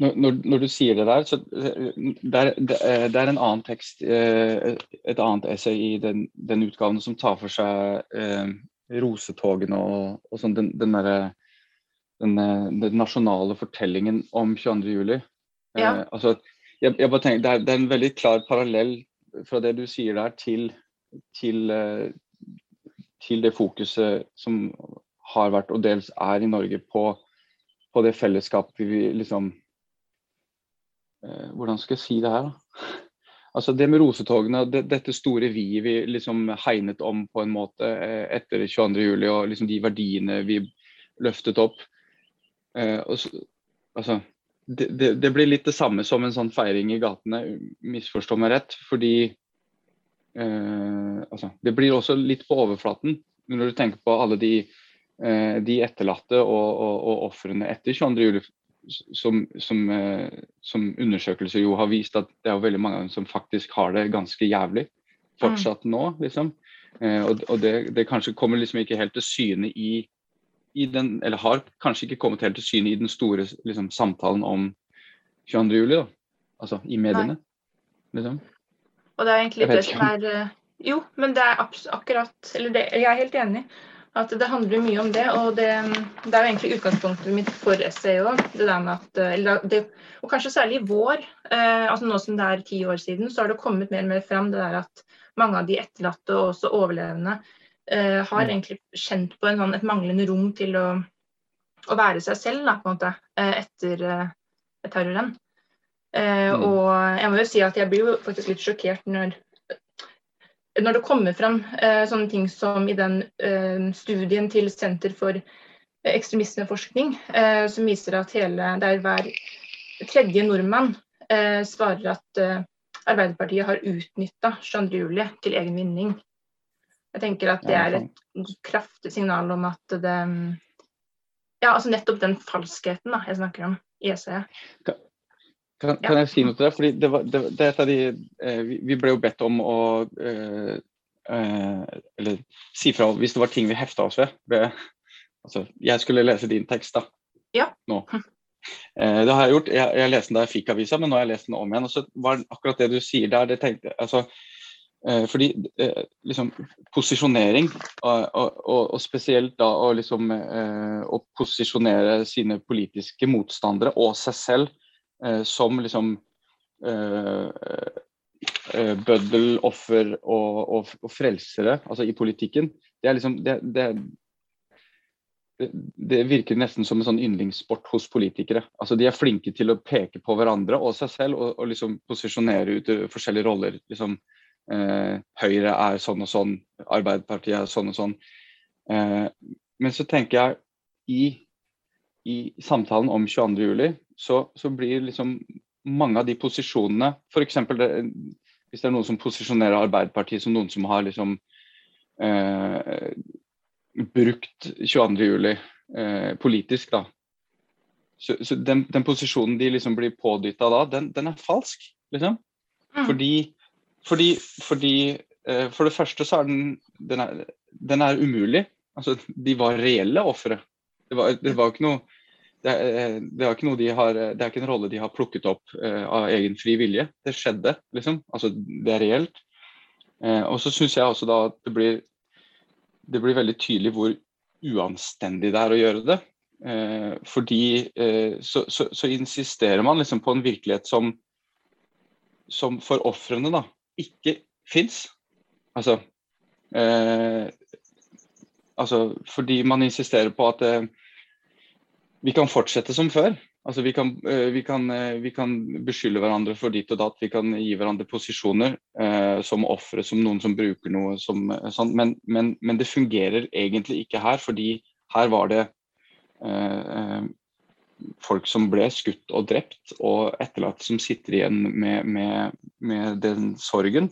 Når, når, du sier det der, så det er, det er en annen tekst, eh, et annet essay i den, den utgaven som tar for seg eh, rosetogene og, og sånn, den, den, der, den, den, nasjonale fortellingen om 22.07. Ja. Eh, altså, jeg, jeg tenker, det er, det, er, en veldig klar parallell fra det du sier der, til, til, til det fokuset som har vært og dels er i Norge på, på det fellesskapet vi liksom eh, Hvordan skal jeg si det her, da? Altså Det med rosetogene, det, dette store vi vi liksom hegnet om på en måte eh, etter 22.07. og liksom de verdiene vi løftet opp. Eh, så, altså, det, det, det, blir litt det samme som en sånn feiring i gatene, misforstå meg rett. Fordi eh, altså, Det blir også litt på overflaten når du tenker på alle de, eh, de etterlatte og, og, og ofrene etter 22.07. Som, som, eh, som, undersøkelser jo har vist at det er veldig mange som faktisk har det ganske jævlig fortsatt nå. liksom. Eh, og, og det, det, kanskje kommer liksom ikke helt til syne i, i, den Eller har kanskje ikke kommet helt til syne i den store liksom, samtalen om 22.07. Altså i mediene. Liksom. Og det er egentlig det som er eh, Jo, men det er akkurat Eller det, jeg er helt enig. At det handler mye om det. Og det, det er jo egentlig utgangspunktet mitt for essayet òg. Det der med at eller det, Og kanskje særlig i vår, eh, altså nå som det er ti år siden, så har det kommet mer og mer fram det der at mange av de etterlatte og også overlevende eh, har mm. egentlig kjent på en, sånn, et manglende rom til å, å være seg selv da, på en måte, eh, etter eh, terroren. Eh, mm. Og jeg må jo si at jeg blir jo faktisk litt sjokkert når, når det kommer fram eh, sånne ting som i den eh, studien til Senter for ekstremismeforskning, eh, som viser at hele, der hver tredje nordmann eh, svarer at Arbeiderpartiet har utnytta 22.07. til egen vinning. Jeg tenker at det er et kraftig signal om at det Ja, altså nettopp den falskheten da, jeg snakker om i essayet. Kan, kan, jeg si noe til deg? Fordi det var, det, det er de, eh, vi ble jo bedt om å eh, eh, Eller si fra hvis det var ting vi hefta oss ved. ved altså, jeg skulle lese din tekst da. Ja. Nå. Eh, det har jeg gjort. Jeg, jeg leste den da jeg fikk avisa, men nå har jeg lest den om igjen. Og så var akkurat det du sier der, det tenkte altså, eh, fordi eh, liksom posisjonering, og, og, og, spesielt da å liksom å posisjonere sine politiske motstandere og seg selv som liksom eh, eh, bøddel, offer og, og, og, frelsere, altså i politikken, det er liksom det, det, det, virker nesten som en sånn yndlingssport hos politikere. Altså De er flinke til å peke på hverandre og seg selv og, og liksom posisjonere ut forskjellige roller. Liksom, eh, Høyre er sånn og sånn, Arbeiderpartiet er sånn og sånn. Eh, men så tenker jeg i, i samtalen om 22.07 så, så blir liksom mange av de posisjonene F.eks. hvis det er noen som posisjonerer Arbeiderpartiet som noen som har liksom eh, brukt 22.07 eh, politisk, da. Så, så den, den, posisjonen de liksom blir pådytta da, den, den, er falsk, liksom. Mm. Fordi, fordi, fordi eh, For det første så er den den er, den er umulig. Altså, de var reelle ofre. Det, det var ikke noe det, eh, er ikke noe de har, det er ikke en rolle de har plukket opp uh, av egen fri vilje. Det skjedde, liksom. Altså, det er reelt. Uh, og så syns jeg også da at det blir, det blir veldig tydelig hvor uanstendig det er å gjøre det. Uh, fordi så, så, så, insisterer man liksom på en virkelighet som, som for ofrene da ikke fins. Altså, altså Fordi man insisterer på at vi kan fortsette som før. Altså, vi kan, eh, vi, kan, eh, vi kan, beskylde hverandre for ditt og datt, vi kan gi hverandre posisjoner eh, som ofre, som noen som bruker noe som sånn, men, men, men, det fungerer egentlig ikke her, fordi her var det eh, folk som ble skutt og drept, og etterlatt som sitter igjen med, med, med den sorgen.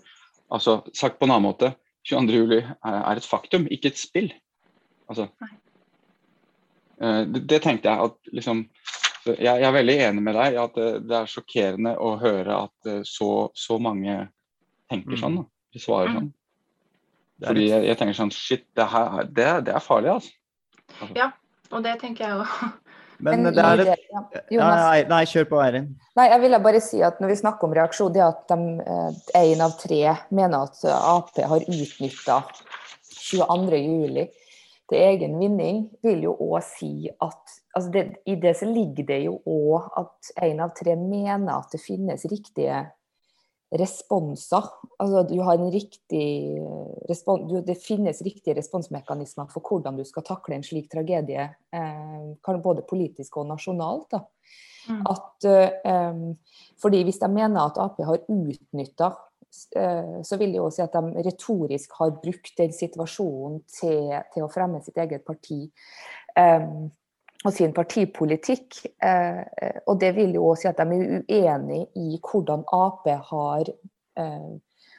Altså, sagt på en annen måte, 22.07 er et faktum, ikke et spill. Altså, eh, det, det, tenkte jeg at liksom jeg, jeg, er veldig enig med deg i at det, det, er sjokkerende å høre at eh, så, så mange tenker sånn. Da. De svarer mm. sånn. Fordi jeg, jeg, tenker sånn Shit, det, her, det, det er farlig, altså. altså. Ja, og det tenker jeg òg. Men, det er et ja, nei, nei, kjør på, Eirin. Nei, jeg ville bare si at Når vi snakker om reaksjon, det at én eh, av tre mener at Ap har utnytta 22.07 til egen vinning, vil jo òg si at altså det, I det så ligger det jo òg at én av tre mener at det finnes riktige responser. Altså du har en riktig respons, du, Det finnes riktige responsmekanismer for hvordan du skal takle en slik tragedie, eh, både politisk og nasjonalt. da. Mm. At, eh, fordi Hvis de mener at Ap har utnytta eh, så vil de også si at de retorisk har brukt den situasjonen til, til å fremme sitt eget parti. Um, og sin partipolitikk. Uh, og det vil jo også si at de er uenig i hvordan Ap har uh,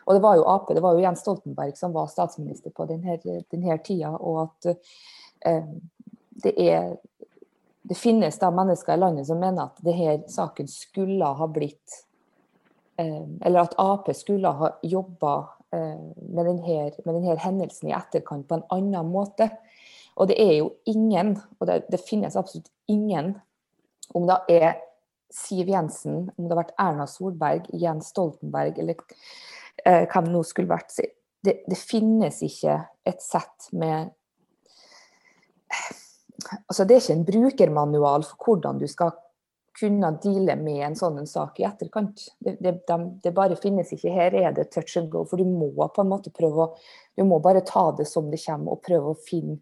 Og det var jo Ap, det var jo Jens Stoltenberg som var statsminister på denne, denne tida, og at uh, det er det finnes da mennesker i landet som mener at denne saken skulle ha blitt eh, Eller at Ap skulle ha jobba eh, med, denne, med denne hendelsen i etterkant på en annen måte. Og det er jo ingen, og det, det finnes absolutt ingen, om det er Siv Jensen, om det har vært Erna Solberg, Jens Stoltenberg eller eh, hvem det nå skulle vært det, det, finnes ikke et sett med Altså, det er ikke en brukermanual for hvordan du skal kunne deale med en sånn en sak i etterkant. Det, det, de, det, bare finnes ikke. Her er det touch and go. For du må på en måte prøve å Du må bare ta det som det kommer, og prøve å finne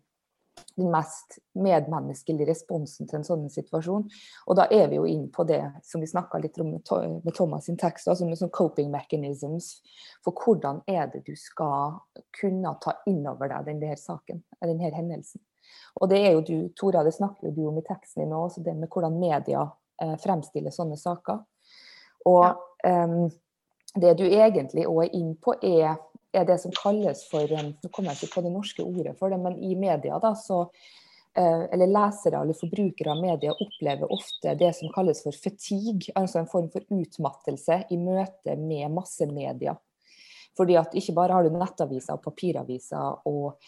den mest medmenneskelige responsen til en sånn situasjon. Og da er vi jo inn på det som vi snakka litt om med Thomas sin tekst, altså med sånn coping mechanisms. For hvordan er det du skal kunne ta inn over deg denne saken, denne hendelsen. Og det er jo du, Tora, det snakker jo du om i teksten din òg, det med hvordan media eh, fremstiller sånne saker. Og ja. um, det du egentlig òg er inn på, er er det som kalles for Nå kommer jeg ikke på det norske ordet for det, men i media da, så eh, eller lesere eller forbrukere av media opplever ofte det som kalles for fatigue, altså en form for utmattelse i møte med massemedia. Fordi at ikke bare har du nettaviser og papiraviser og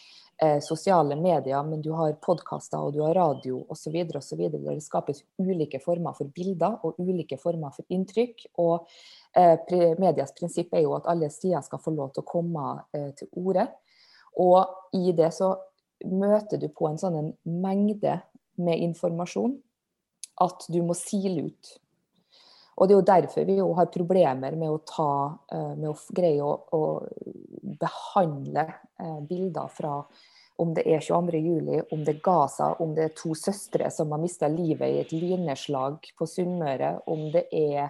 eh, sosiale medier, men du har podkaster og du har radio osv. osv. Der det skapes ulike former for bilder og ulike former for inntrykk. Og eh, medias prinsipp er jo at alle sider skal få lov til å komme eh, til orde. Og i det så møter du på en sånn en mengde med informasjon at du må sile ut og Det er jo derfor vi jo har problemer med å, ta, eh, med å greie å, å behandle eh, bilder fra om det er 22.07, om det er Gaza, om det er to søstre som har mista livet i et lynnedslag på Sunnmøre, om det er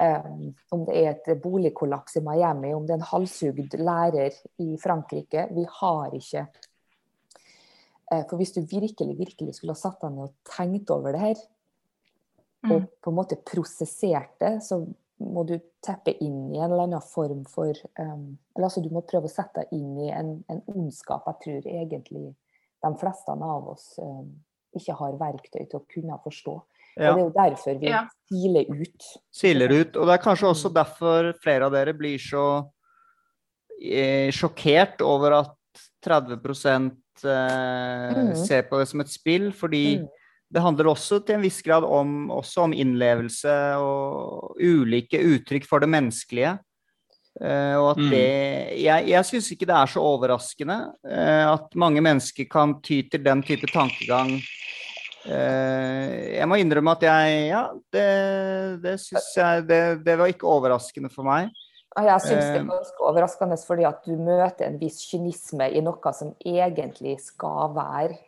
um, om det er et boligkollaps i Miami, om det er en halshugd lærer i Frankrike. Vi har ikke For hvis du virkelig virkelig skulle ha satt deg ned og tenkt over det her, og mm. på en måte prosessert det, så må du teppe inn i en eller annen form for um, Eller altså du må prøve å sette deg inn i en, en ondskap jeg tror egentlig de fleste av oss um, ikke har verktøy til å kunne forstå. Ja. Og Det er jo derfor vi ja. siler ut. Siler ut. Og det er kanskje også derfor flere av dere blir så eh, sjokkert over at 30 eh, mm. ser på det som et spill. Fordi mm det handler også til en viss grad om, om innlevelse og ulike uttrykk for det menneskelige. Uh, og at mm. det Jeg, jeg syns ikke det er så overraskende uh, at mange mennesker kan ty til den type tankegang. Uh, jeg må innrømme at jeg Ja, det, det syns jeg det, det, var ikke overraskende for meg. Jeg syns det er ganske overraskende fordi at du møter en viss kynisme i noe som egentlig skal være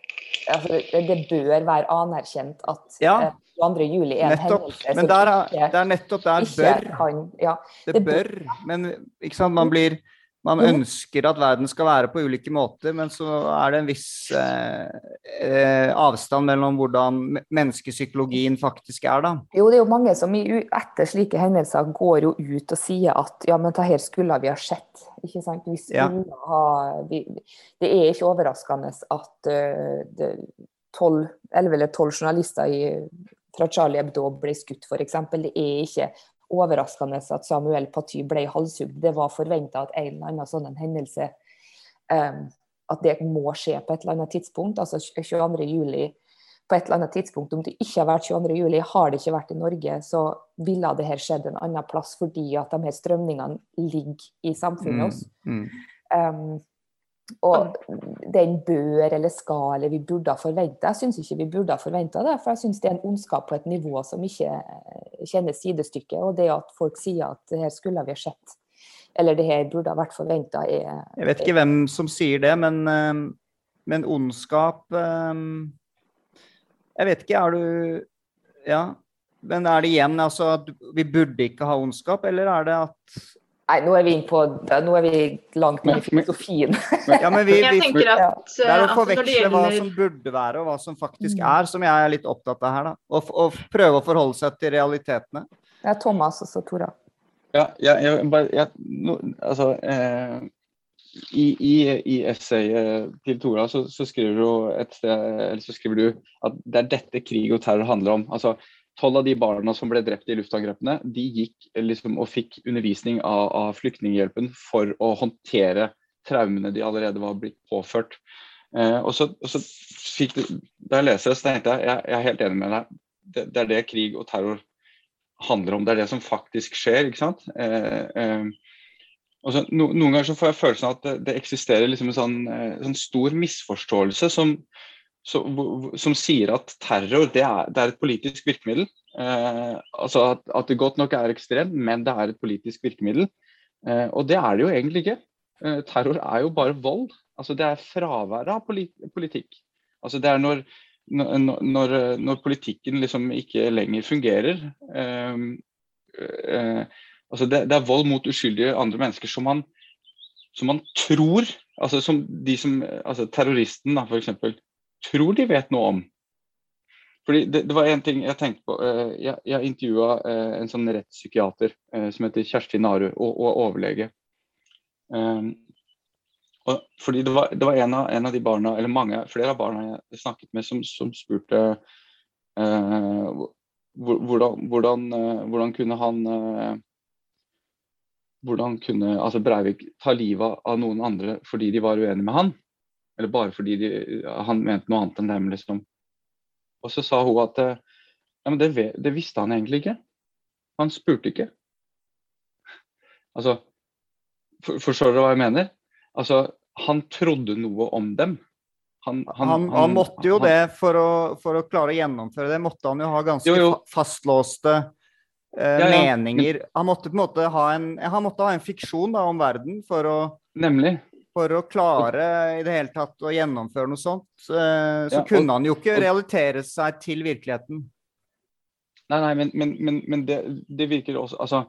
altså, det bør være anerkjent at Ja. eh, 22. juli er en Nettopp. hendelse Men der er, ikke, det er nettopp der bør. kan ja, Det det bør. Men sant, man blir Man ønsker at verden skal være på ulike måter, men så er det en viss eh, eh, avstand mellom hvordan menneskepsykologien faktisk er, da. Jo, det er jo mange som i, etter slike hendelser går jo ut og sier at ja, men det her skulle vi ha sett. Ikke sant? Vi Ja. ha vi, Det er ikke overraskende at uh, 12, 11 eller 12 journalister i, fra Charlie Hebdo ble skutt, f.eks. Det er ikke overraskende at Samuel Paty ble halshugd. Det var forventa at en eller annen sånn en hendelse um, At det må skje på et eller annet tidspunkt. Altså 22. juli på et eller annet tidspunkt, om det ikke har vært 22. juli, har det ikke vært i Norge, så ville det her skjedd en annen plass fordi at de her strømningene ligger i samfunnet oss. Mm. Um, og den bør eller skal eller vi burde ha forventa. Jeg syns ikke vi burde ha forventa det, for jeg syns det er en ondskap på et nivå som ikke eh, kjenner sidestykket. Og det at folk sier at det her skulle vi ha sett, eller det her burde ha vært forventa, er Jeg vet ikke hvem som sier det, men, eh, men ondskap eh, Jeg vet ikke, er du Ja. Men er det igjen altså at vi burde ikke ha ondskap, eller er det at Nei, nå er vi, inne på, nå er vi langt inn i filosofien. Ja, men vi, vi, vi at, Det er å forveksle hva som burde være, og hva som faktisk Mm. er, som jeg er litt opptatt av her. da. Og, og prøve å forholde seg til realitetene. Det er Thomas og så Tora. Ja, jeg, jeg, bare, jeg, no, altså, eh, i, i, I essayet til Tora så, så, skriver du et sted, eller så skriver du at det er dette krig og terror handler om. Altså, Tolv av de barna som ble drept i luftangrepene, de gikk liksom og fikk undervisning av, av Flyktninghjelpen for å håndtere traumene de allerede var blitt påført. Eh, og så, og så fikk du, Da jeg leser det, så tenkte jeg jeg, jeg er helt enig med deg. Det, det er det krig og terror handler om. Det er det som faktisk skjer. ikke sant? Eh, eh, og så, no, noen ganger så får jeg følelsen av at det, det eksisterer liksom en sånn, eh, sånn stor misforståelse som, så, som sier at terror det er, det er et politisk virkemiddel. Eh, altså at, at det godt nok er ekstremt, men det er et politisk virkemiddel. Eh, og det er det jo egentlig ikke. Eh, terror er jo bare vold. Altså Det er fraværet av polit politikk. Altså Det er når, når, når, når politikken liksom ikke lenger fungerer. Eh, eh, altså det, det er vold mot uskyldige andre mennesker som man, som man tror altså som de som, altså Terroristen, da, f.eks. Tror de vet noe om. Fordi det, det var en ting jeg tenkte på. eh, Jeg, jeg intervjua en sånn rettspsykiater eh, som heter Kjersti Naru, og, og overlege. Um, og fordi det var, det var en, av, en av de barna, eller mange, flere av barna jeg snakket med, som, som spurte uh, hvordan, hvordan, eh, hvordan kunne han eh, Hvordan kunne altså Breivik ta livet av noen andre fordi de var uenige med han? Eller bare fordi de, han mente noe annet enn dem, liksom. Og så sa hun at eh, ja, men det, det visste han egentlig ikke. Han spurte ikke. Altså for, Forstår dere hva jeg mener? Altså, han trodde noe om dem. Han, Han, han, måtte jo han- det for å, for å klare å gjennomføre det. Måtte han jo ha ganske Jo, jo. fastlåste uh, Ja, ja. meninger. Han måtte på en måte ha en, han måtte ha en fiksjon da, om verden for å, Nemlig. For å klare i det hele tatt å gjennomføre noe sånt. Eh, så Ja, og- kunne han jo ikke realitere seg til virkeligheten. Nei, nei, men, men, men, men det, det virker også Altså,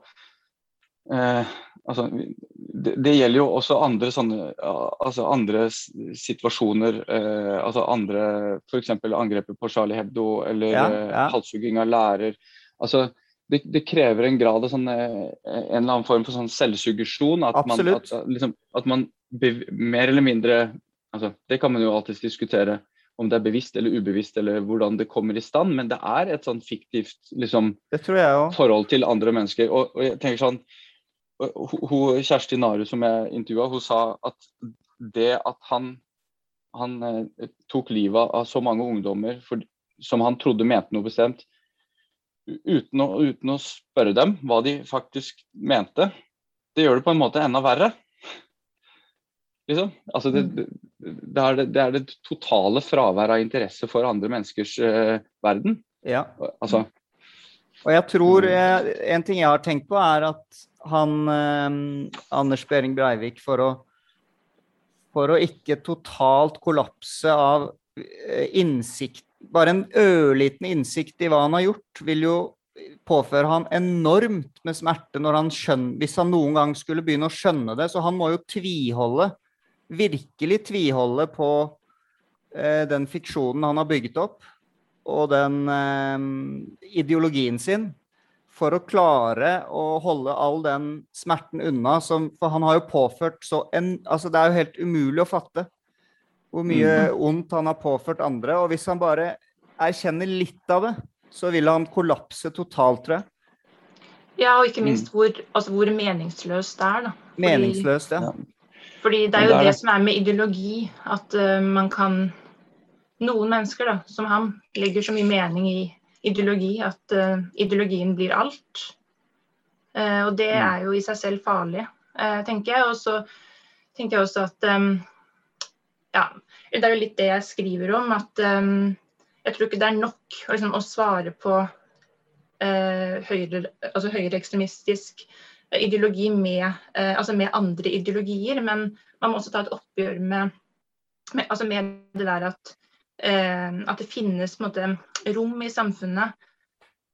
eh, altså det, det gjelder jo også andre sånne altså andre situasjoner. Eh, altså andre F.eks. angrepet på Charlie Hebdo eller Ja, eh, ja. halshugging av lærer. Altså, det, det krever en grad av sånn, eh, en eller annen form for sånn selvsuggesjon. At man, Absolutt. at, liksom, at man mer eller mindre altså, Det kan man jo alltids diskutere om det er bevisst eller ubevisst, eller hvordan det kommer i stand, men det er et sånn fiktivt liksom, forhold til andre mennesker. Og, og jeg tenker sånn hun, Kjersti Naru som jeg intervjua, hun sa at det at han, han eh, tok livet av så mange ungdommer for, som han trodde mente noe bestemt, uten å, uten å spørre dem hva de faktisk mente, det gjør det på en måte enda verre. Liksom. Altså det, det, det, er det, det er det totale fravær av interesse for andre menneskers uh, verden. Ja. Altså, Og jeg tror Mm. jeg, En ting jeg har tenkt på, er at han eh, Anders Behring Breivik, for å, for å ikke totalt kollapse av innsikt Bare en ørliten innsikt i hva han har gjort, vil jo påføre han enormt med smerte når han skjønner, hvis han noen gang skulle begynne å skjønne det. Så han må jo tviholde, virkelig tviholde på eh, den fiksjonen han har bygget opp, og den eh, ideologien sin for å klare å holde all den smerten unna. Som, for han har jo påført så en Altså, det er jo helt umulig å fatte hvor mye mm. ondt han har påført andre. Og hvis han bare erkjenner litt av det, så vil han kollapse totalt, tror jeg. Ja, og ikke minst mm. hvor, altså hvor meningsløst det er. da. Fordi, meningsløst, ja. Fordi det er jo det, det som er med ideologi, at uh, man kan Noen mennesker da, som ham legger så mye mening i ideologi at uh, ideologien blir alt. Uh, og det mm. er jo i seg selv farlig, uh, tenker jeg. Og så tenker jeg også at um, Ja, det er jo litt det jeg skriver om, at um, jeg tror ikke det er nok liksom, å svare på høyre, altså høyre ideologi med, altså med, andre ideologier, men man må også ta et oppgjør med, med, altså med det der at uh, at det finnes måte, rom i samfunnet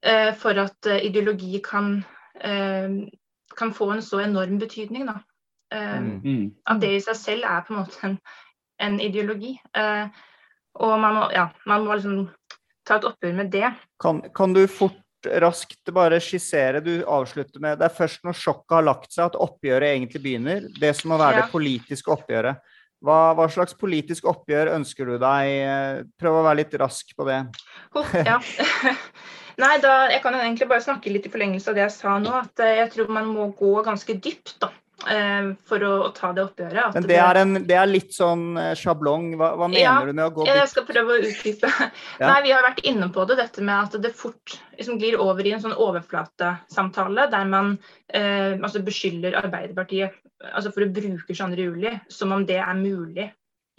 uh, for at eh, ideologi kan, kan, få en så enorm betydning. Da. Mm. mm. At det i seg selv er på en måte en, en ideologi. og man må, ja, man må liksom ta et oppgjør med det. Kan, kan, du fort raskt bare skissere, du avslutter med Det er først når sjokket har lagt seg at oppgjøret egentlig begynner. Det som må være ja. det politiske oppgjøret. Hva, hva, slags politisk oppgjør ønsker du deg? Prøv å være litt rask på det. Oh, ja. Nei, da, Jeg kan egentlig bare snakke litt i forlengelse av det jeg sa nå. At eh, jeg tror man må gå ganske dypt da, eh, for å, å ta det oppgjøret. Men det er, en, det er, litt sånn eh, sjablong. Hva, hva mener ja, du med å gå dit? Jeg skal prøve å utdype. Ja. Nei, Vi har vært inne på det, dette med at det fort liksom, glir over i en sånn overflatesamtale der man eh, altså beskylder Arbeiderpartiet altså for å bruke 22. juli som om det er mulig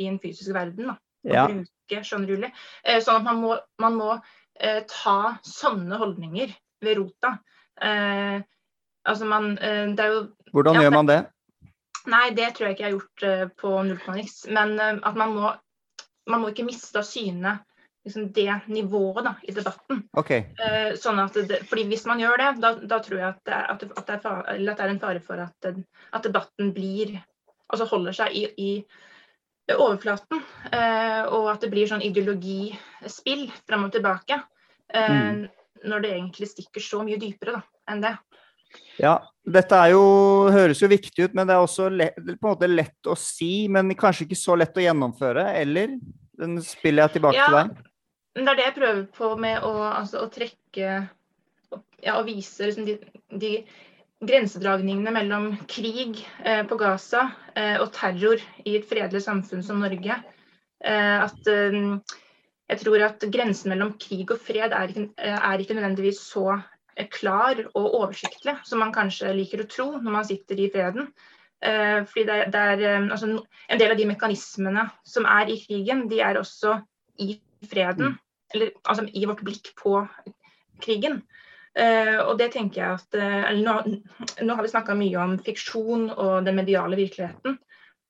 i en fysisk verden. Da, å ja. bruke 22. juli. Eh, sånn at man må, man må eh, ta sånne holdninger ved rota. Eh, altså man, eh, det er jo Hvordan ja, gjør man det? Nei, det tror jeg ikke jeg har gjort eh, på null komma niks. Men eh, at man må, man må ikke miste av syne liksom det nivået da, i debatten. Okay. Eh, sånn at det, fordi Hvis man gjør det, da, da tror jeg at det, at, det, at, det far, at det, er en fare for at, at debatten blir altså holder seg i, i overflaten. Og at det blir sånn ideologispill fram og tilbake. Mm. Når det egentlig stikker så mye dypere da, enn det. Ja, dette jo, høres jo viktig ut, men det er også lett, på en måte lett å si, men kanskje ikke så lett å gjennomføre, eller? Den spiller jeg tilbake ja, til deg. Det er det jeg prøver på med å, altså, å trekke ja, og vise liksom, de, de, grensedragningene mellom krig eh, på Gaza eh, og terror i et fredelig samfunn som Norge. Eh, at eh, jeg tror at grensen mellom krig og fred er ikke, er ikke nødvendigvis så eh, klar og oversiktlig som man kanskje liker å tro når man sitter i freden. Eh, fordi det, det er, altså, En del av de mekanismene som er i krigen, de er også i freden. Mm eller altså, i vårt blikk på krigen. Og det tenker jeg at nå, nå, har vi snakka mye om fiksjon og den mediale virkeligheten.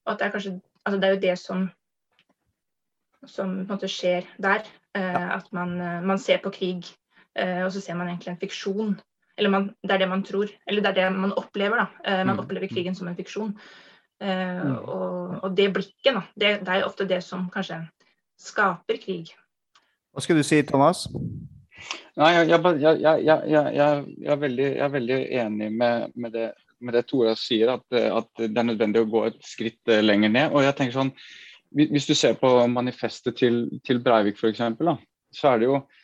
Og at det er kanskje altså det er jo det som, som på en måte skjer der. At man, man, ser på krig, og så ser man egentlig en fiksjon. Eller man, det er det man tror. Eller det er det man opplever. da. man mm. opplever krigen som en fiksjon. Mm. Og, og, det blikket, da, det, det er ofte det som kanskje skaper krig. Hva skal du si, Thomas? Nei, jeg, jeg, jeg, jeg er, veldig, er veldig, enig med, med, det, med det Tora sier, at, at, det er nødvendig å gå et skritt eh, lenger ned. Og jeg tenker sånn, Hvis du ser på manifestet til, til Breivik f.eks., så er det jo eh,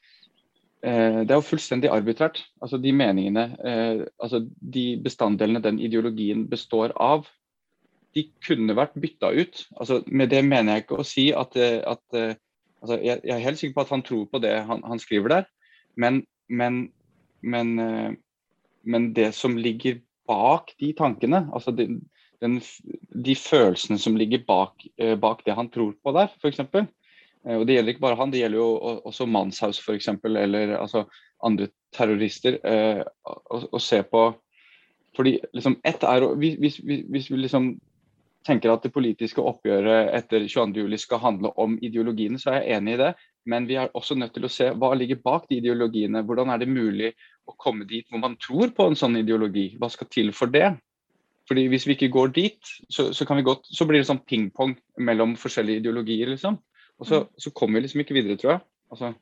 det er jo fullstendig arbitrært. Altså De meningene, eh, altså de bestanddelene den ideologien består av, de kunne vært bytta ut. Altså Med det mener jeg ikke å si at, at altså, jeg, er helt sikker på at han tror på det han, han skriver der, men, men, men, men, det som ligger bak de tankene, altså de, den, de følelsene som ligger bak, bak, det han tror på der, f.eks. Eh, og det gjelder ikke bare han, det gjelder jo også Manshaus f.eks., eller altså, andre terrorister. Å se på fordi liksom, ett er, hvis, hvis, hvis vi liksom tenker at det politiske oppgjøret etter 22.07 skal handle om ideologiene, så er jeg enig i det. Men vi er også nødt til å se hva ligger bak de ideologiene. Hvordan er det mulig å komme dit hvor man tror på en sånn ideologi? Hva skal til for det? Fordi Hvis vi ikke går dit, så, så, godt, så blir det sånn pingpong mellom forskjellige ideologier. liksom. Og så, mm. så kommer vi liksom ikke videre, tror jeg. Altså,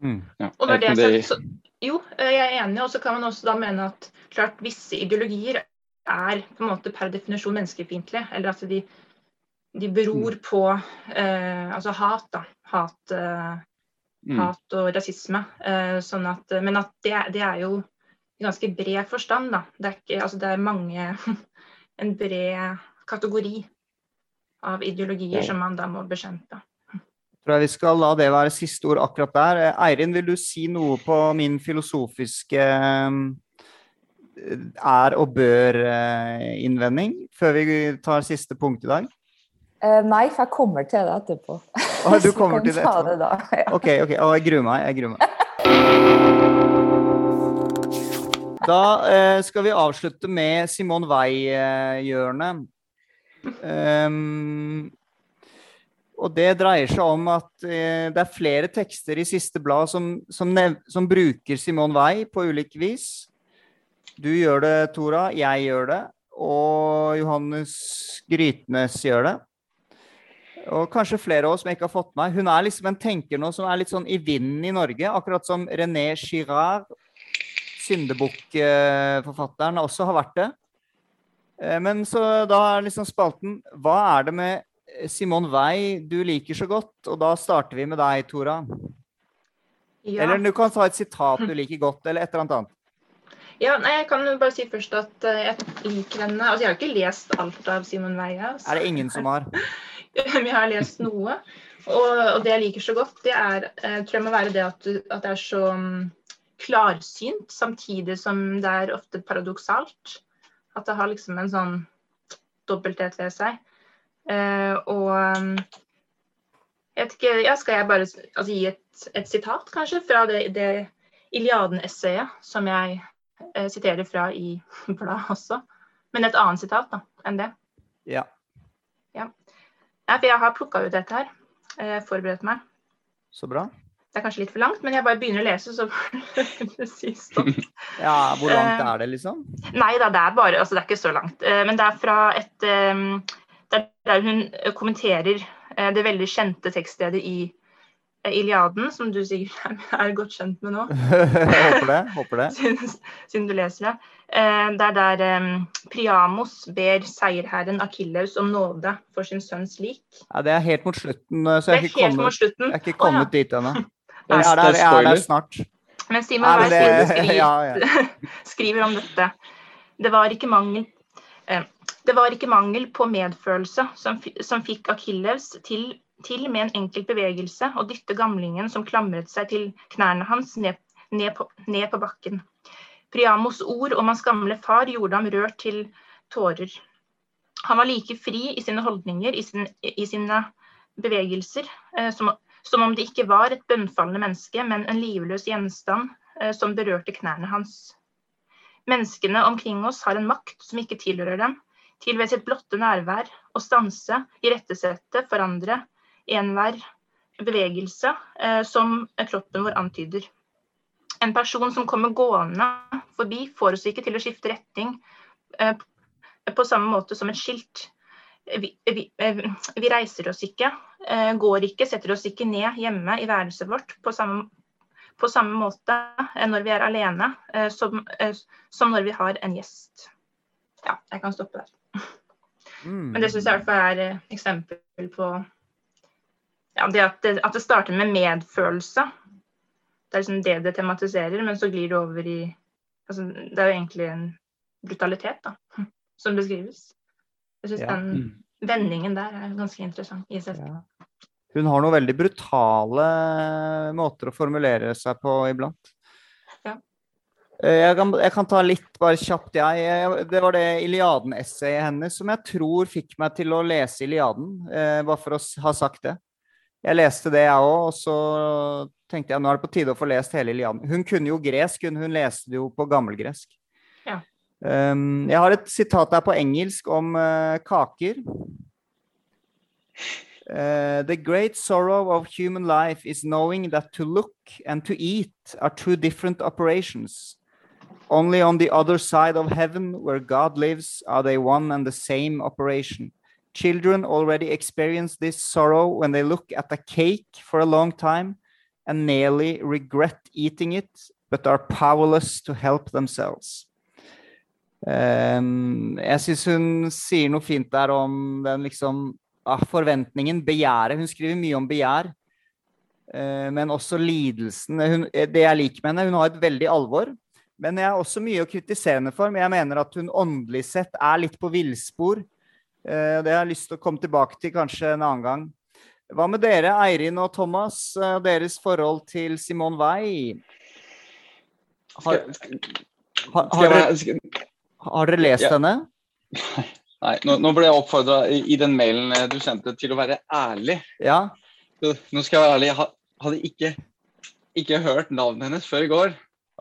mm. ja, og når det er sagt, jo, jeg er enig. Og så kan man også da mene at klart visse ideologier er på en måte per definisjon menneskefiendtlige. Eller at de, de beror mm. på eh, altså hat, da. Hat, eh, mm. hat og rasisme. Eh, sånn at, men at det, det er jo i ganske bred forstand. Da. Det er, ikke, altså det er mange En bred kategori av ideologier som man da må bekjempe. Jeg tror jeg vi skal la det være siste ord akkurat der. Eirin, vil du si noe på min filosofiske eh, er og bør-innvending eh, før vi tar siste punkt i dag? Uh, nei, for jeg kommer til det etterpå. Ah, du kommer til det etterpå? Da, ja. Ok, ok. Å, jeg gruer meg. Jeg gruer meg. Da eh, skal vi avslutte med Simon Weil-hjørnet. Um, og det dreier seg om at eh, det er flere tekster i siste blad som, som, som, bruker Simon Wei på ulike vis. Du gjør det, Tora. Jeg gjør det. Og Johannes Grytnes gjør det. Og kanskje flere av oss som jeg ikke har fått med. Hun er liksom en tenker nå som er litt sånn i vinden i Norge. Akkurat som René Girard Syndebukkforfatteren også har vært det. Eh, men så da er liksom spalten Hva er det med Simon Wei du liker så godt? Og da starter vi med deg, Tora. Ja. Eller du kan ta et sitat du liker godt, eller et eller annet annet. Ja, nei, Jeg kan bare si først at eh, jeg liker henne altså Jeg har ikke lest alt av Simon. Altså. Er det ingen som har? Men jeg har lest noe. Og, og, det jeg liker så godt, det er, jeg eh, tror jeg må være det at, at det er så mm, klarsynt, samtidig som det er ofte paradoksalt. At det har liksom en sånn dobbelthet ved seg. Uh, og um, jeg vet ikke, ja, Skal jeg bare altså, gi et, et, sitat, kanskje, fra det, det Iliaden-essayet som jeg uh, siterer fra i bladet også? Men et annet sitat da, enn det. Ja. ja. Nei, for jeg har plukka ut dette her. Uh, forberedt meg. Så bra. Det er kanskje litt for langt, men jeg bare begynner å lese, så får det si stopp. Ja, hvor langt eh, er det, liksom? Nei da, det er bare Altså, det er ikke så langt. Eh, men det er fra et eh, Der hun kommenterer det veldig kjente tekststedet i Iliaden, som du sikkert er godt kjent med nå. håper det. håper det. Siden, siden du leser det. Det er der Priamos ber seierherren Akilleus om nåde for sin sønns lik. Ja, Det er helt mot slutten, så jeg er ikke kommet, jeg er ikke kommet oh, ja. dit ennå. Jeg er der, jeg er der snart. Men Simon Weil skriver, ja, ja. skriver om dette. Det var ikke mangel eh, det var ikke mangel på medfølelse som, som fikk Akilleus til, til, med en enkelt bevegelse å dytte gamlingen som klamret seg til knærne hans, ned, ned, på, ned på bakken. Priamos ord om hans gamle far gjorde ham rørt til tårer. Han var like fri i sine holdninger, i, sin, i sine bevegelser, eh, som, som, om det ikke var et bønnfallende menneske, men en livløs gjenstand eh, som berørte knærne hans. Menneskene omkring oss har en makt som ikke tilhører dem, til ved sitt blotte nærvær å stanse, irettesette, forandre enhver bevegelse eh, som kroppen vår antyder. En person som kommer gående forbi, får oss ikke til å skifte retning eh, på samme måte som et skilt. Vi, vi, eh, vi, reiser oss ikke, eh, går ikke, setter oss ikke ned hjemme i værelset vårt på samme, på samme måte når vi er alene som, som, når vi har en gjest. Ja, jeg kan stoppe der. Mm. Men det syns jeg i hvert fall er eksempel på ja, det at, det at det starter med medfølelse det er liksom det det tematiserer, men så glir det over i altså, Det er jo egentlig en brutalitet da, som beskrives. Jeg syns ja. den mm. vendingen der er ganske interessant i seg selv. Ja. Hun har noen veldig brutale måter å formulere seg på iblant. Ja. Eh, jeg kan, jeg kan, ta litt bare kjapt, jeg. Det var det Iliaden-essayet hennes som jeg tror fikk meg til å lese Iliaden, eh, bare for å ha sagt det. Jeg leste det, jeg òg, og så tenkte jeg nå er det på tide å få lest hele Iliaden. Hun kunne jo gresk, hun, hun leste det jo på gammelgresk. Um, jeg har et sitat her på engelsk om uh, kaker. Uh, the great sorrow of human life is knowing that to look and to eat are two different operations. Only on the other side of heaven, where God lives, are they one and the same operation. Children already experience this sorrow when they look at a cake for a long time and nearly regret eating it, but are powerless to help themselves. Um, jeg syns hun sier noe fint der om den liksom ah, forventningen, begjæret. Hun skriver mye om begjær, uh, men også lidelsen. Hun, det jeg liker med henne, hun har et veldig alvor. Men jeg har også mye å kritisere henne for. Men jeg mener at hun åndelig sett er litt på villspor. Uh, det har jeg lyst til å komme tilbake til kanskje en annen gang. Hva med dere, Eirin og Thomas? Og deres forhold til Simone Weil? Har, har, har, har dere lest Ja. henne? Nei, nå, nå ble jeg oppfordra i, i den mailen eh, du sendte, til å være ærlig. Ja. Nå skal jeg være ærlig. Jeg hadde ikke, ikke hørt navnet hennes før i går.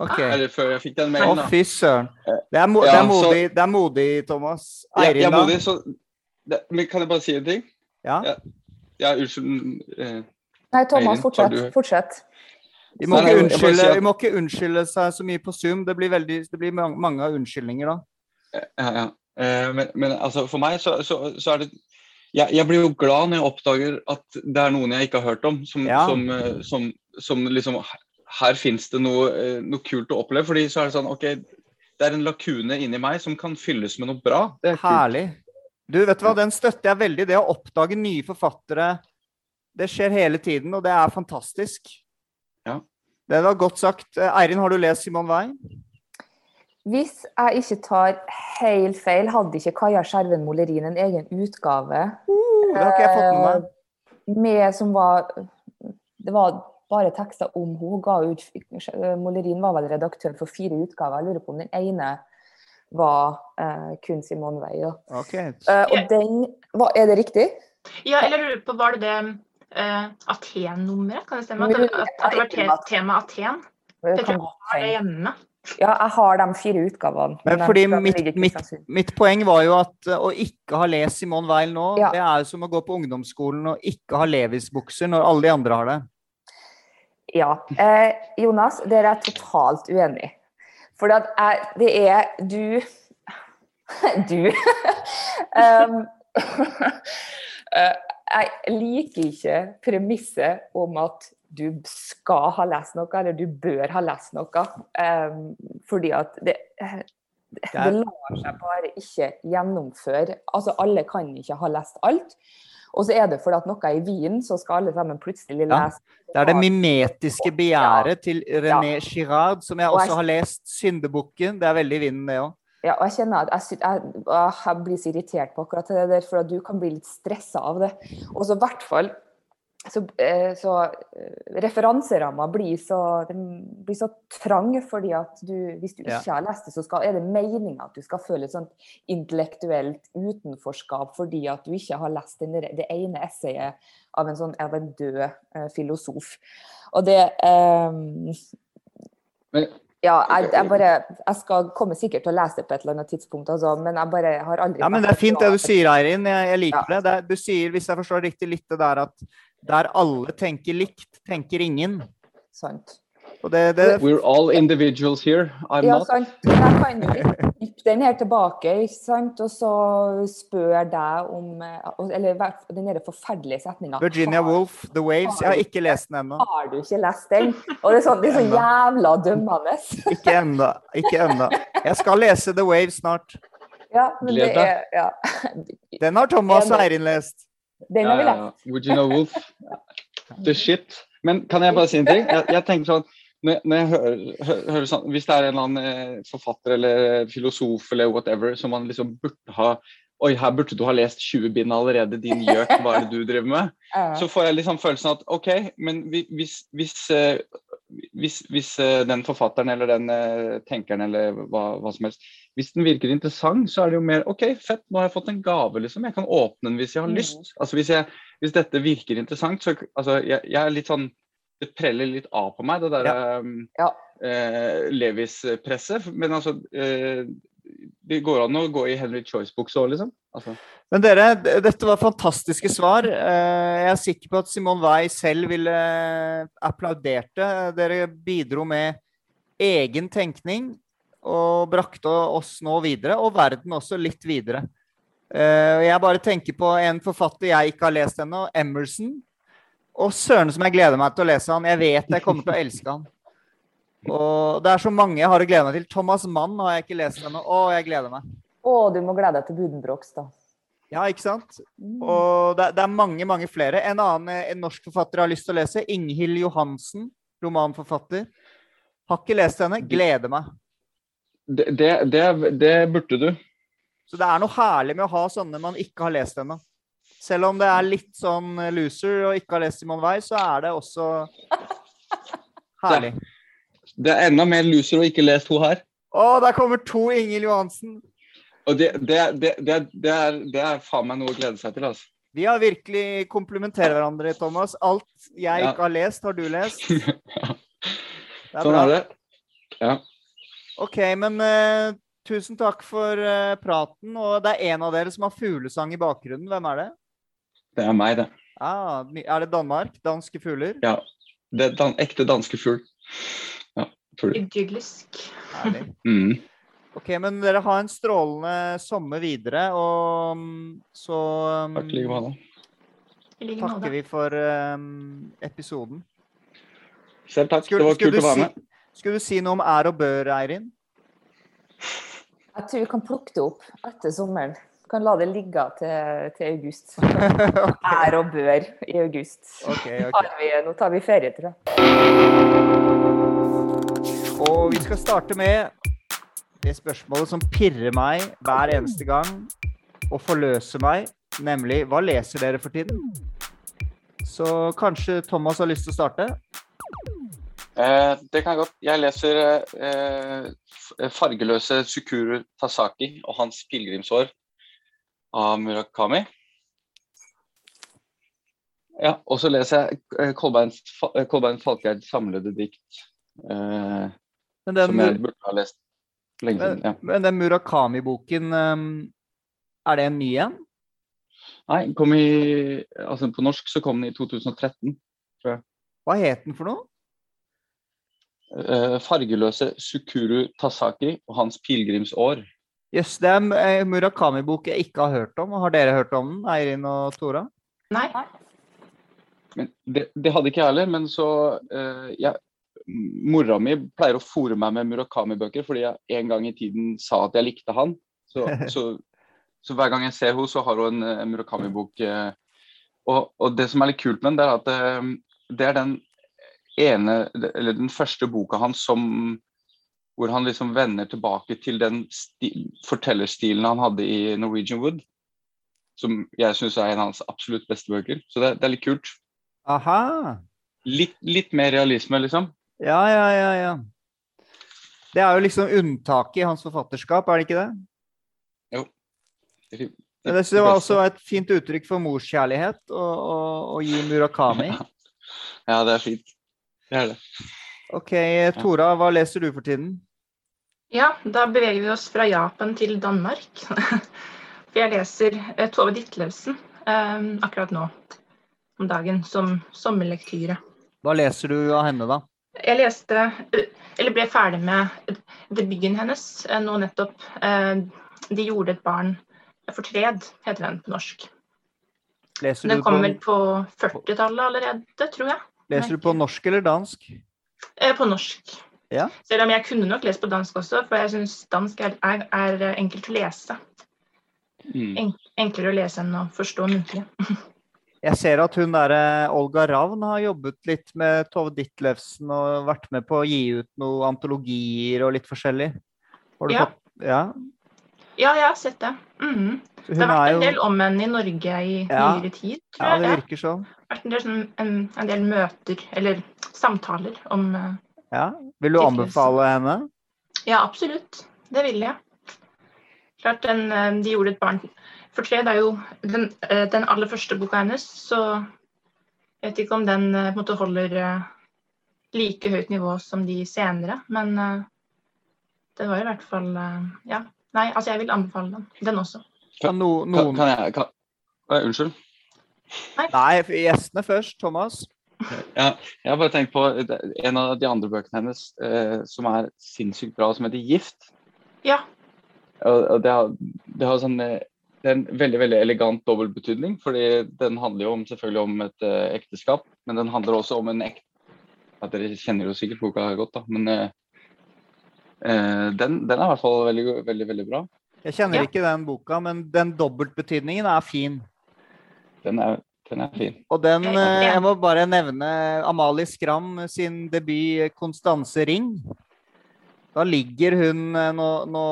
Okay. Eller før jeg fikk den mailen. Å, fy søren. Det er, mo Ja, det, er så- modig, det er modig, Thomas. Eirin, jeg da? må så, det, men kan jeg bare si en ting? Ja. Ja. Ja, unnskyld. eh, Nei, Thomas, Eirin, fortsett. Fortsett. Vi må, ikke unnskylde, vi må ikke unnskylde seg så mye på Zoom. Det blir, veldig, det blir mange, mange unnskyldninger da. Ja, ja. Eh, Men, men altså, for meg så, så, så er det jeg, jeg blir jo glad når jeg oppdager at det er noen jeg ikke har hørt om. Som, Ja. som, eh, som, som liksom Her fins det noe, eh, noe kult å oppleve. fordi så er det sånn OK, det er en lakune inni meg som kan fylles med noe bra. Det er kult. Herlig. Du, vet du hva, den støtter jeg veldig. Det å oppdage nye forfattere, det skjer hele tiden, og det er fantastisk. Ja. Det var godt sagt. Eirin, har du lest Simon Weil? Hvis jeg ikke tar helt feil, hadde ikke Kaja Skjerven Molerin en egen utgave Uh, det har ikke jeg fått med meg. eh, med som var Det var bare tekster om henne. Hun ga ut Molerin var vel redaktør for fire utgaver. Jeg lurer på om den ene var uh, kun Simone Weil. Okay. Ok. Eh, og den var, Er det riktig? Ja, eller lurer på, var det det uh, Aten-nummeret? Kan det stemme? At, det- at, at det var te tema Aten? Det Det det hjemme. Ja, jeg har de fire utgavene. Men fordi mitt, mitt, mitt poeng var jo at eh, å ikke ha lest Simone Weil nå, Ja. det er jo som å gå på ungdomsskolen og ikke ha Levis-bukser når alle de andre har det. Ja. Eh, Jonas, dere er totalt uenig. For jeg, det er du Du. um, jeg liker ikke premisset om at du skal ha lest noe, eller du bør ha lest noe. Um, fordi at det, det lar seg bare ikke gjennomføre. Altså, alle kan ikke ha lest alt. Og så er det fordi at noe er i Wien, så skal alle sammen plutselig Ja. lese. Det er det mimetiske begjæret til René Girard, som jeg- også har lest. 'Syndebukken'. Det er veldig i vinden, det òg. Ja, og jeg kjenner at jeg, jeg, jeg blir så irritert på akkurat det der, for at du kan bli litt stressa av det. Og så i hvert fall så, eh, så eh, referanseramma blir blir så trang, fordi at du, hvis du ikke har lest det, så skal, er det meninga at du skal føle et sånt intellektuelt utenforskap fordi at du ikke har lest den, det ene essayet av en sånn av en død eh, filosof. Og det um, Men- ja, jeg, jeg bare Jeg skal komme sikkert til å lese det på et eller annet tidspunkt, altså, men jeg bare har aldri Ja, men det er fint det du sier, Eirin. Jeg, jeg liker Ja. det. det du sier, hvis jeg forstår riktig, litt det der at der alle tenker likt, tenker ingen. Sant. Og det, det We're all individuals here. I'm Ja, not. sant. Jeg kan jo vippe den her tilbake, ikke sant, og så spør deg om eh, Eller den der forferdelige setninga. Virginia Woolf, The Waves. Jeg har ikke lest den ennå. Har du ikke lest den? Og det er, sånn, det er så jævla dømmende. Ikke ennå. Ikke ennå. Jeg skal lese The Waves snart. Ja, men Gled det deg. er ja. Den har Thomas og Eirin lest. Den har vi lagt. Would you know Wolf? The shit. Men kan jeg bare si en ting? Jeg, jeg tenker sånn når, når jeg hører, hører sånn, Hvis det er en eller annen eh, forfatter eller filosof eller whatever som man liksom burde ha Oi, her burde du ha lest 20 bind allerede, din gjøk, hva er det du driver med? Så får jeg liksom følelsen at OK, men hvis, hvis, eh, hvis, hvis eh, den forfatteren eller den eh, tenkeren eller hva, hva som helst Hvis den virker interessant, så er det jo mer OK, fett, nå har jeg fått en gave, liksom. Jeg kan åpne den hvis jeg har Mm. lyst. Altså hvis, jeg, hvis dette virker interessant, så altså, jeg, jeg er litt sånn Det preller litt av på meg, det derre Ja. eh, Levis-presset. Men altså eh, det går an å gå i Henry Choice-buksa òg, liksom. Altså. Men dere, dette var fantastiske svar. Eh, Jeg er sikker på at Simon Wei selv ville applaudert det. Dere bidro med egen tenkning og brakte oss nå videre, og verden også litt videre. Eh, Jeg bare tenker på en forfatter jeg ikke har lest ennå, Emerson. Og søren som jeg gleder meg til å lese han. Jeg vet jeg kommer til å elske han. Og det er så mange jeg har å glede meg til. Thomas Mann har jeg ikke lest ennå. Å, jeg gleder meg. Å, du må glede deg til Budenbrooks, da. Ja, ikke sant? Mm. Og det, det er mange, mange flere. En annen eh, en norsk forfatter jeg har lyst til å lese, Inghild Johansen, romanforfatter. Har ikke lest henne. Gleder meg. Det, det, det, det burde du. Så det er noe herlig med å ha sånne man ikke har lest ennå. Selv om det er litt sånn loser og ikke har lest Simon Weil, så er det også herlig. Det er enda mer loser å ikke lese hun her. Å, der kommer to Inghild Johansen. Og det, det, det, det, det, er, det er faen meg noe å glede seg til, altså. Vi har virkelig komplementerer hverandre, Thomas. Alt jeg Ja. ikke har lest, har du lest. Er sånn bra. er det. Ja. OK, men uh, tusen takk for uh, praten. Og det er en av dere som har fuglesang i bakgrunnen. Hvem er det? Det er meg, det. Ah, er det Danmark? Danske fugler? Ja. Det er dan ekte danske fugl. Ja. Idyllisk. Herlig. Mm. OK, men dere har en strålende sommer videre, og mm, så um, Takk i like måte. Takker vi for um, episoden. Selv takk. Skulle, det var kult å være si, med. skulle du si noe om er og bør, Eirin? Jeg tror vi kan plukke det opp etter sommeren. Vi Kan la det ligge til, til august. okay. Er og bør i august. Okay, okay. Tar vi, nå tar vi ferie, tror jeg. Og vi skal starte med det spørsmålet som pirrer meg hver eneste gang og forløser meg, nemlig hva leser dere for tiden? Så kanskje Thomas har lyst til å starte? Eh, det kan jeg godt. Jeg leser eh, fargeløse Sukuru Tasaki og hans pilegrimsår av Murakami. Ja, og så leser jeg Kolbein eh, Kolbein Falkereids samlede dikt. Eh, Men den, som jeg burde ha lest lenge men, siden. Ja. men den Murakami-boken, um, er det en ny en? Nei, kom i, altså på norsk så kom den i 2013. tror jeg. Hva het den for noe? Uh, fargeløse Sukuru Tasaki og hans pilegrimsår. Jøss, det er en eh, Murakami-bok jeg ikke har hørt om. Har dere hørt om den, Eirin og Tora? Nei. Men det, det hadde ikke jeg heller, men så uh, jeg, Mora mi pleier å fòre meg med Murakami-bøker fordi jeg en gang i tiden sa at jeg likte han. Så, så, så hver gang jeg ser henne, så har hun en, en Murakami-bok. eh, og, og det som er litt kult med den, er at eh, det er den ene, eller den første boka hans som hvor han liksom vender tilbake til den sti, fortellerstilen han hadde i Norwegian Wood. Som jeg syns er en av hans absolutt beste bøker. Så det, det er litt kult. Aha! Litt, litt mer realisme, liksom. Ja, ja, ja, ja. Det er jo liksom unntaket i hans forfatterskap, er det ikke det? Men det synes det var også et fint uttrykk for morskjærlighet å, å, å gi Murakami. Ja, det er fint. Det er det. OK, Tora, hva leser du for tiden? Ja, da beveger vi oss fra Japan til Danmark. For jeg leser eh, Tove Ditlevsen eh, akkurat nå om dagen som sommerlektyre. Hva leser du av henne, da? Jeg leste, eller ble ferdig med debuten hennes eh, nå nettopp. Eh, De gjorde et barn fortred, heter den på norsk. Leser du Den på, kom vel på 40-tallet allerede, tror jeg. leser du på norsk eller dansk? Eh, På norsk. Ja. Selv om jeg kunne nok lest på dansk også, for jeg syns dansk er, er, er enkelt å lese. Mm. Enklere å lese enn å forstå muntlig. Jeg ser at hun der, eh, Olga Ravn har jobbet litt med Tove Ditlevsen og vært med på å gi ut noen antologier og litt forskjellig. Har du Ja. fått Ja. Ja, jeg har sett det. Mm så Det har vært en del om henne i Norge i Ja. nyere tid. tror Ja, jeg. det virker sånn. vært en del, sånn, en, en del møter, eller samtaler om eh, Ja. Vil du anbefale henne? Ja, absolutt. Det vil jeg. Klart den, eh, De gjorde et barn fortred er jo den, eh, den aller første boka hennes, så jeg vet ikke om den eh, på en måte holder eh, like høyt nivå som de senere. Men det var i hvert fall Ja, Nei, altså jeg vil anbefale den. Den også. Kan no, noen kan jeg kan, Unnskyld. Nei, gjestene først. Thomas. Ja, jeg har bare tenkt på en av de andre bøkene hennes eh, som er sinnssykt bra, som heter 'Gift'. Ja. Og, og det, har, det har sånn eh, det er en veldig veldig elegant dobbeltbetydning. fordi den handler jo om, selvfølgelig om et uh, ekteskap, men den handler også om en ekte ja, Dere kjenner jo sikkert boka godt, da, men uh, uh, den, den er i hvert fall veldig, veldig, veldig bra. Jeg kjenner Ja. ikke den boka, men den dobbeltbetydningen er fin. Den er, den er fin. Og den Jeg må bare nevne Amalie Skram sin debut 'Konstanse Ring'. Da ligger hun Nå, nå,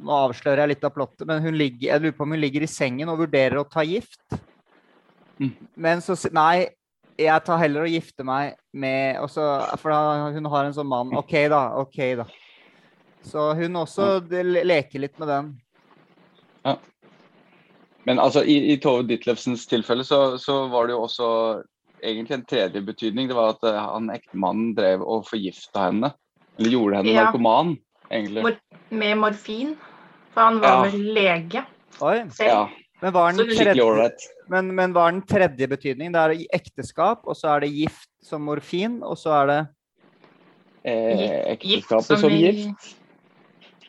nå avslører jeg litt av plottet, men hun ligger, jeg lurer på om hun ligger i sengen og vurderer å ta gift. Mm. Men så Nei, jeg tar heller å gifte meg med og så, For da, hun har en sånn mann. OK, da. OK, da. Så hun også de- leker litt med den. Ja. Men altså, i, i Tove Ditlevsens tilfelle så, så var det jo også egentlig en tredje betydning. Det var at uh, han ektemannen drev og forgifta henne. Eller gjorde henne Ja. narkoman, egentlig. Mor med morfin. For han var Ja. vel lege Oi. selv. Ja, Men var den tredje, men, men, hva er den tredje betydningen? Det er ekteskap, og så er det gift som morfin, og så er det Eh, Gift ekteskapet som i- gift.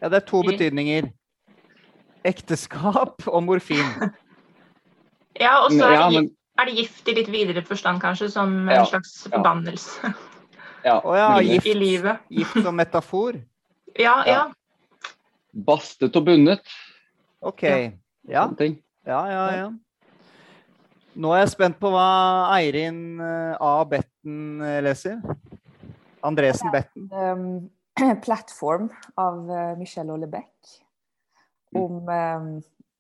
Ja, det er to betydninger. Ekteskap og morfin. Ja, og så er, Ja, det er det gift i litt videre forstand, kanskje, som Ja, en slags ja. forbannelse ja, Å ja, mulig. gift, i livet. gift som metafor. Ja, ja. Bastet og bundet. OK. Ja. Ja, ting. ja, ja. ja. Nå er jeg spent på hva Eirin eh, A. Betten eh, leser. Andresen Betten. um, Platform av uh, Michelle Ollebeck. Om um,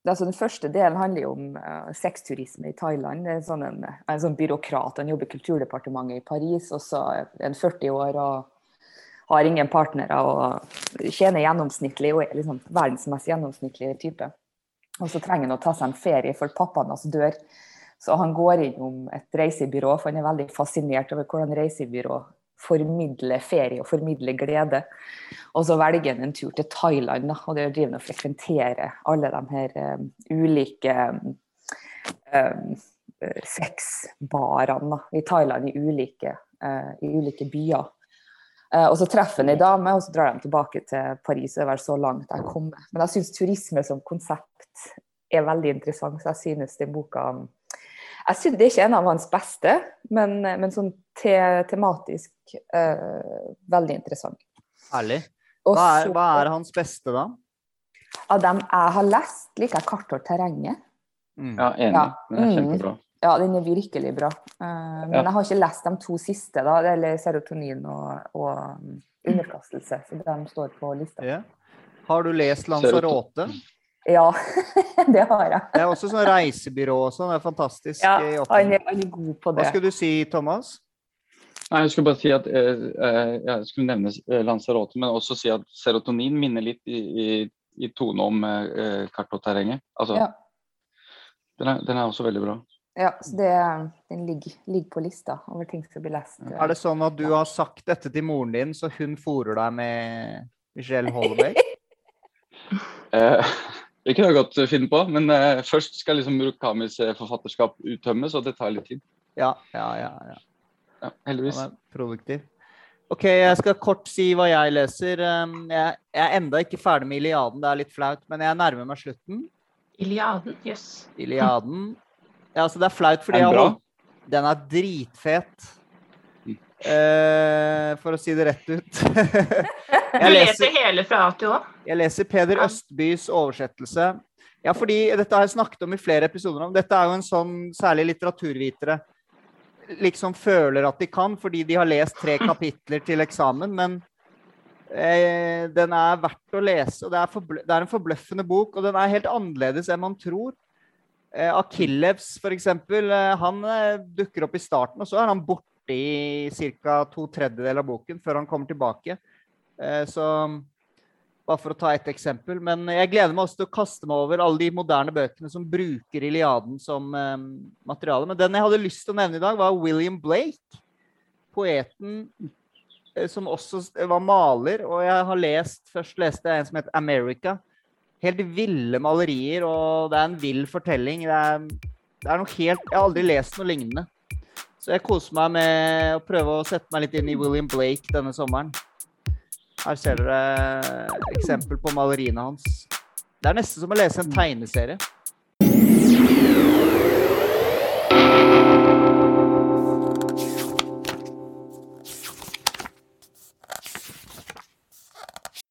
altså Den første delen handler jo om uh, sexturisme i Thailand. Det er sånn en, en sånn byråkrat, han jobber i Kulturdepartementet i Paris, og så en 40 år og har ingen partnere og tjener gjennomsnittlig og er liksom verdens mest gjennomsnittlige type. Og så trenger han å ta seg en ferie, for pappaen hans dør. Så han går innom et reisebyrå, for han er veldig fascinert over hvordan reisebyrå formidler ferie og formidler glede. Og så velger han en tur til Thailand, og det driver han og frekventerer alle de her eh, ulike um, sexbarene i Thailand i ulike, uh, i ulike byer. Eh, og så treffer han ei dame, og så drar de tilbake til Paris. Det er vel så langt jeg kommer. Men jeg syns turisme som konsept er veldig interessant, så jeg synes den boka jeg synes Det er ikke en av hans beste, men, men sånn te, tematisk uh, veldig interessant. Herlig. Hva er, hva er hans beste, da? Av dem jeg har lest, liker jeg 'Kart og terrenget'. Mm. Ja, enig. Ja. Det er Mm. Ja, den er virkelig bra. Uh, men Ja. jeg har ikke lest de to siste, da, eller 'Serotonin' og, og um, 'Underkastelse'. Så de står på lista. Ja. Har du lest Lanzarote? Ja, det har jeg. Det er også sånn reisebyrå og sånn. Det er fantastisk. Ja, i han er, han er god på det. Hva skulle du si, Thomas? Nei, Jeg skulle bare si at eh, eh, jeg skulle nevne eh, Lanzarote, men også si at serotonin minner litt i, i, i tone om eh, kart og terrenget. Altså, Ja. den, er, den er også veldig bra. Ja, så det, den ligger, ligger på lista over ting som blir lest. Er det sånn at du har sagt dette til moren din, så hun fòrer deg med Michelle Holloway? Eh, det kunne jeg godt finne på, men eh, først skal liksom Murakamis eh, forfatterskap uttømmes, og det tar litt tid. Ja, ja, ja. ja. Ja, heldigvis. Han er produktiv. OK, jeg skal kort si hva jeg leser. Um, Jeg, er enda ikke ferdig med Iliaden, det er litt flaut, men jeg nærmer meg slutten. Iliaden, jøss. Iliaden. Ja, altså det er flaut fordi Er den Den er dritfet. Mm. Eh, for å si det rett ut. Du jeg, leser leser, hele fra A til Å? jeg leser Peder Ja. Østbys oversettelse. Ja, fordi dette har jeg snakket om i flere episoder. om. Dette er jo en sånn særlig litteraturvitere liksom føler at de kan, fordi de har lest tre kapitler til eksamen. Men eh, den er verdt å lese, og det er, det er en forbløffende bok. Og den er helt annerledes enn man tror. Eh, Akillevs, eksempel, eh, han eh, dukker opp i starten, og så er han borte i ca. to tredjedeler av boken før han kommer tilbake. Så bare for å ta ett eksempel. Men jeg gleder meg også til å kaste meg over alle de moderne bøkene som bruker Iliaden som materiale. Men den jeg hadde lyst til å nevne i dag, var William Blake. Poeten som også var maler. Og jeg har lest Først leste jeg en som het America. Helt ville malerier, og det er en vill fortelling. Det er, det er noe helt Jeg har aldri lest noe lignende. Så jeg koser meg med å prøve å sette meg litt inn i William Blake denne sommeren. Her ser dere eksempel på maleriene hans. Det er nesten som å lese en tegneserie.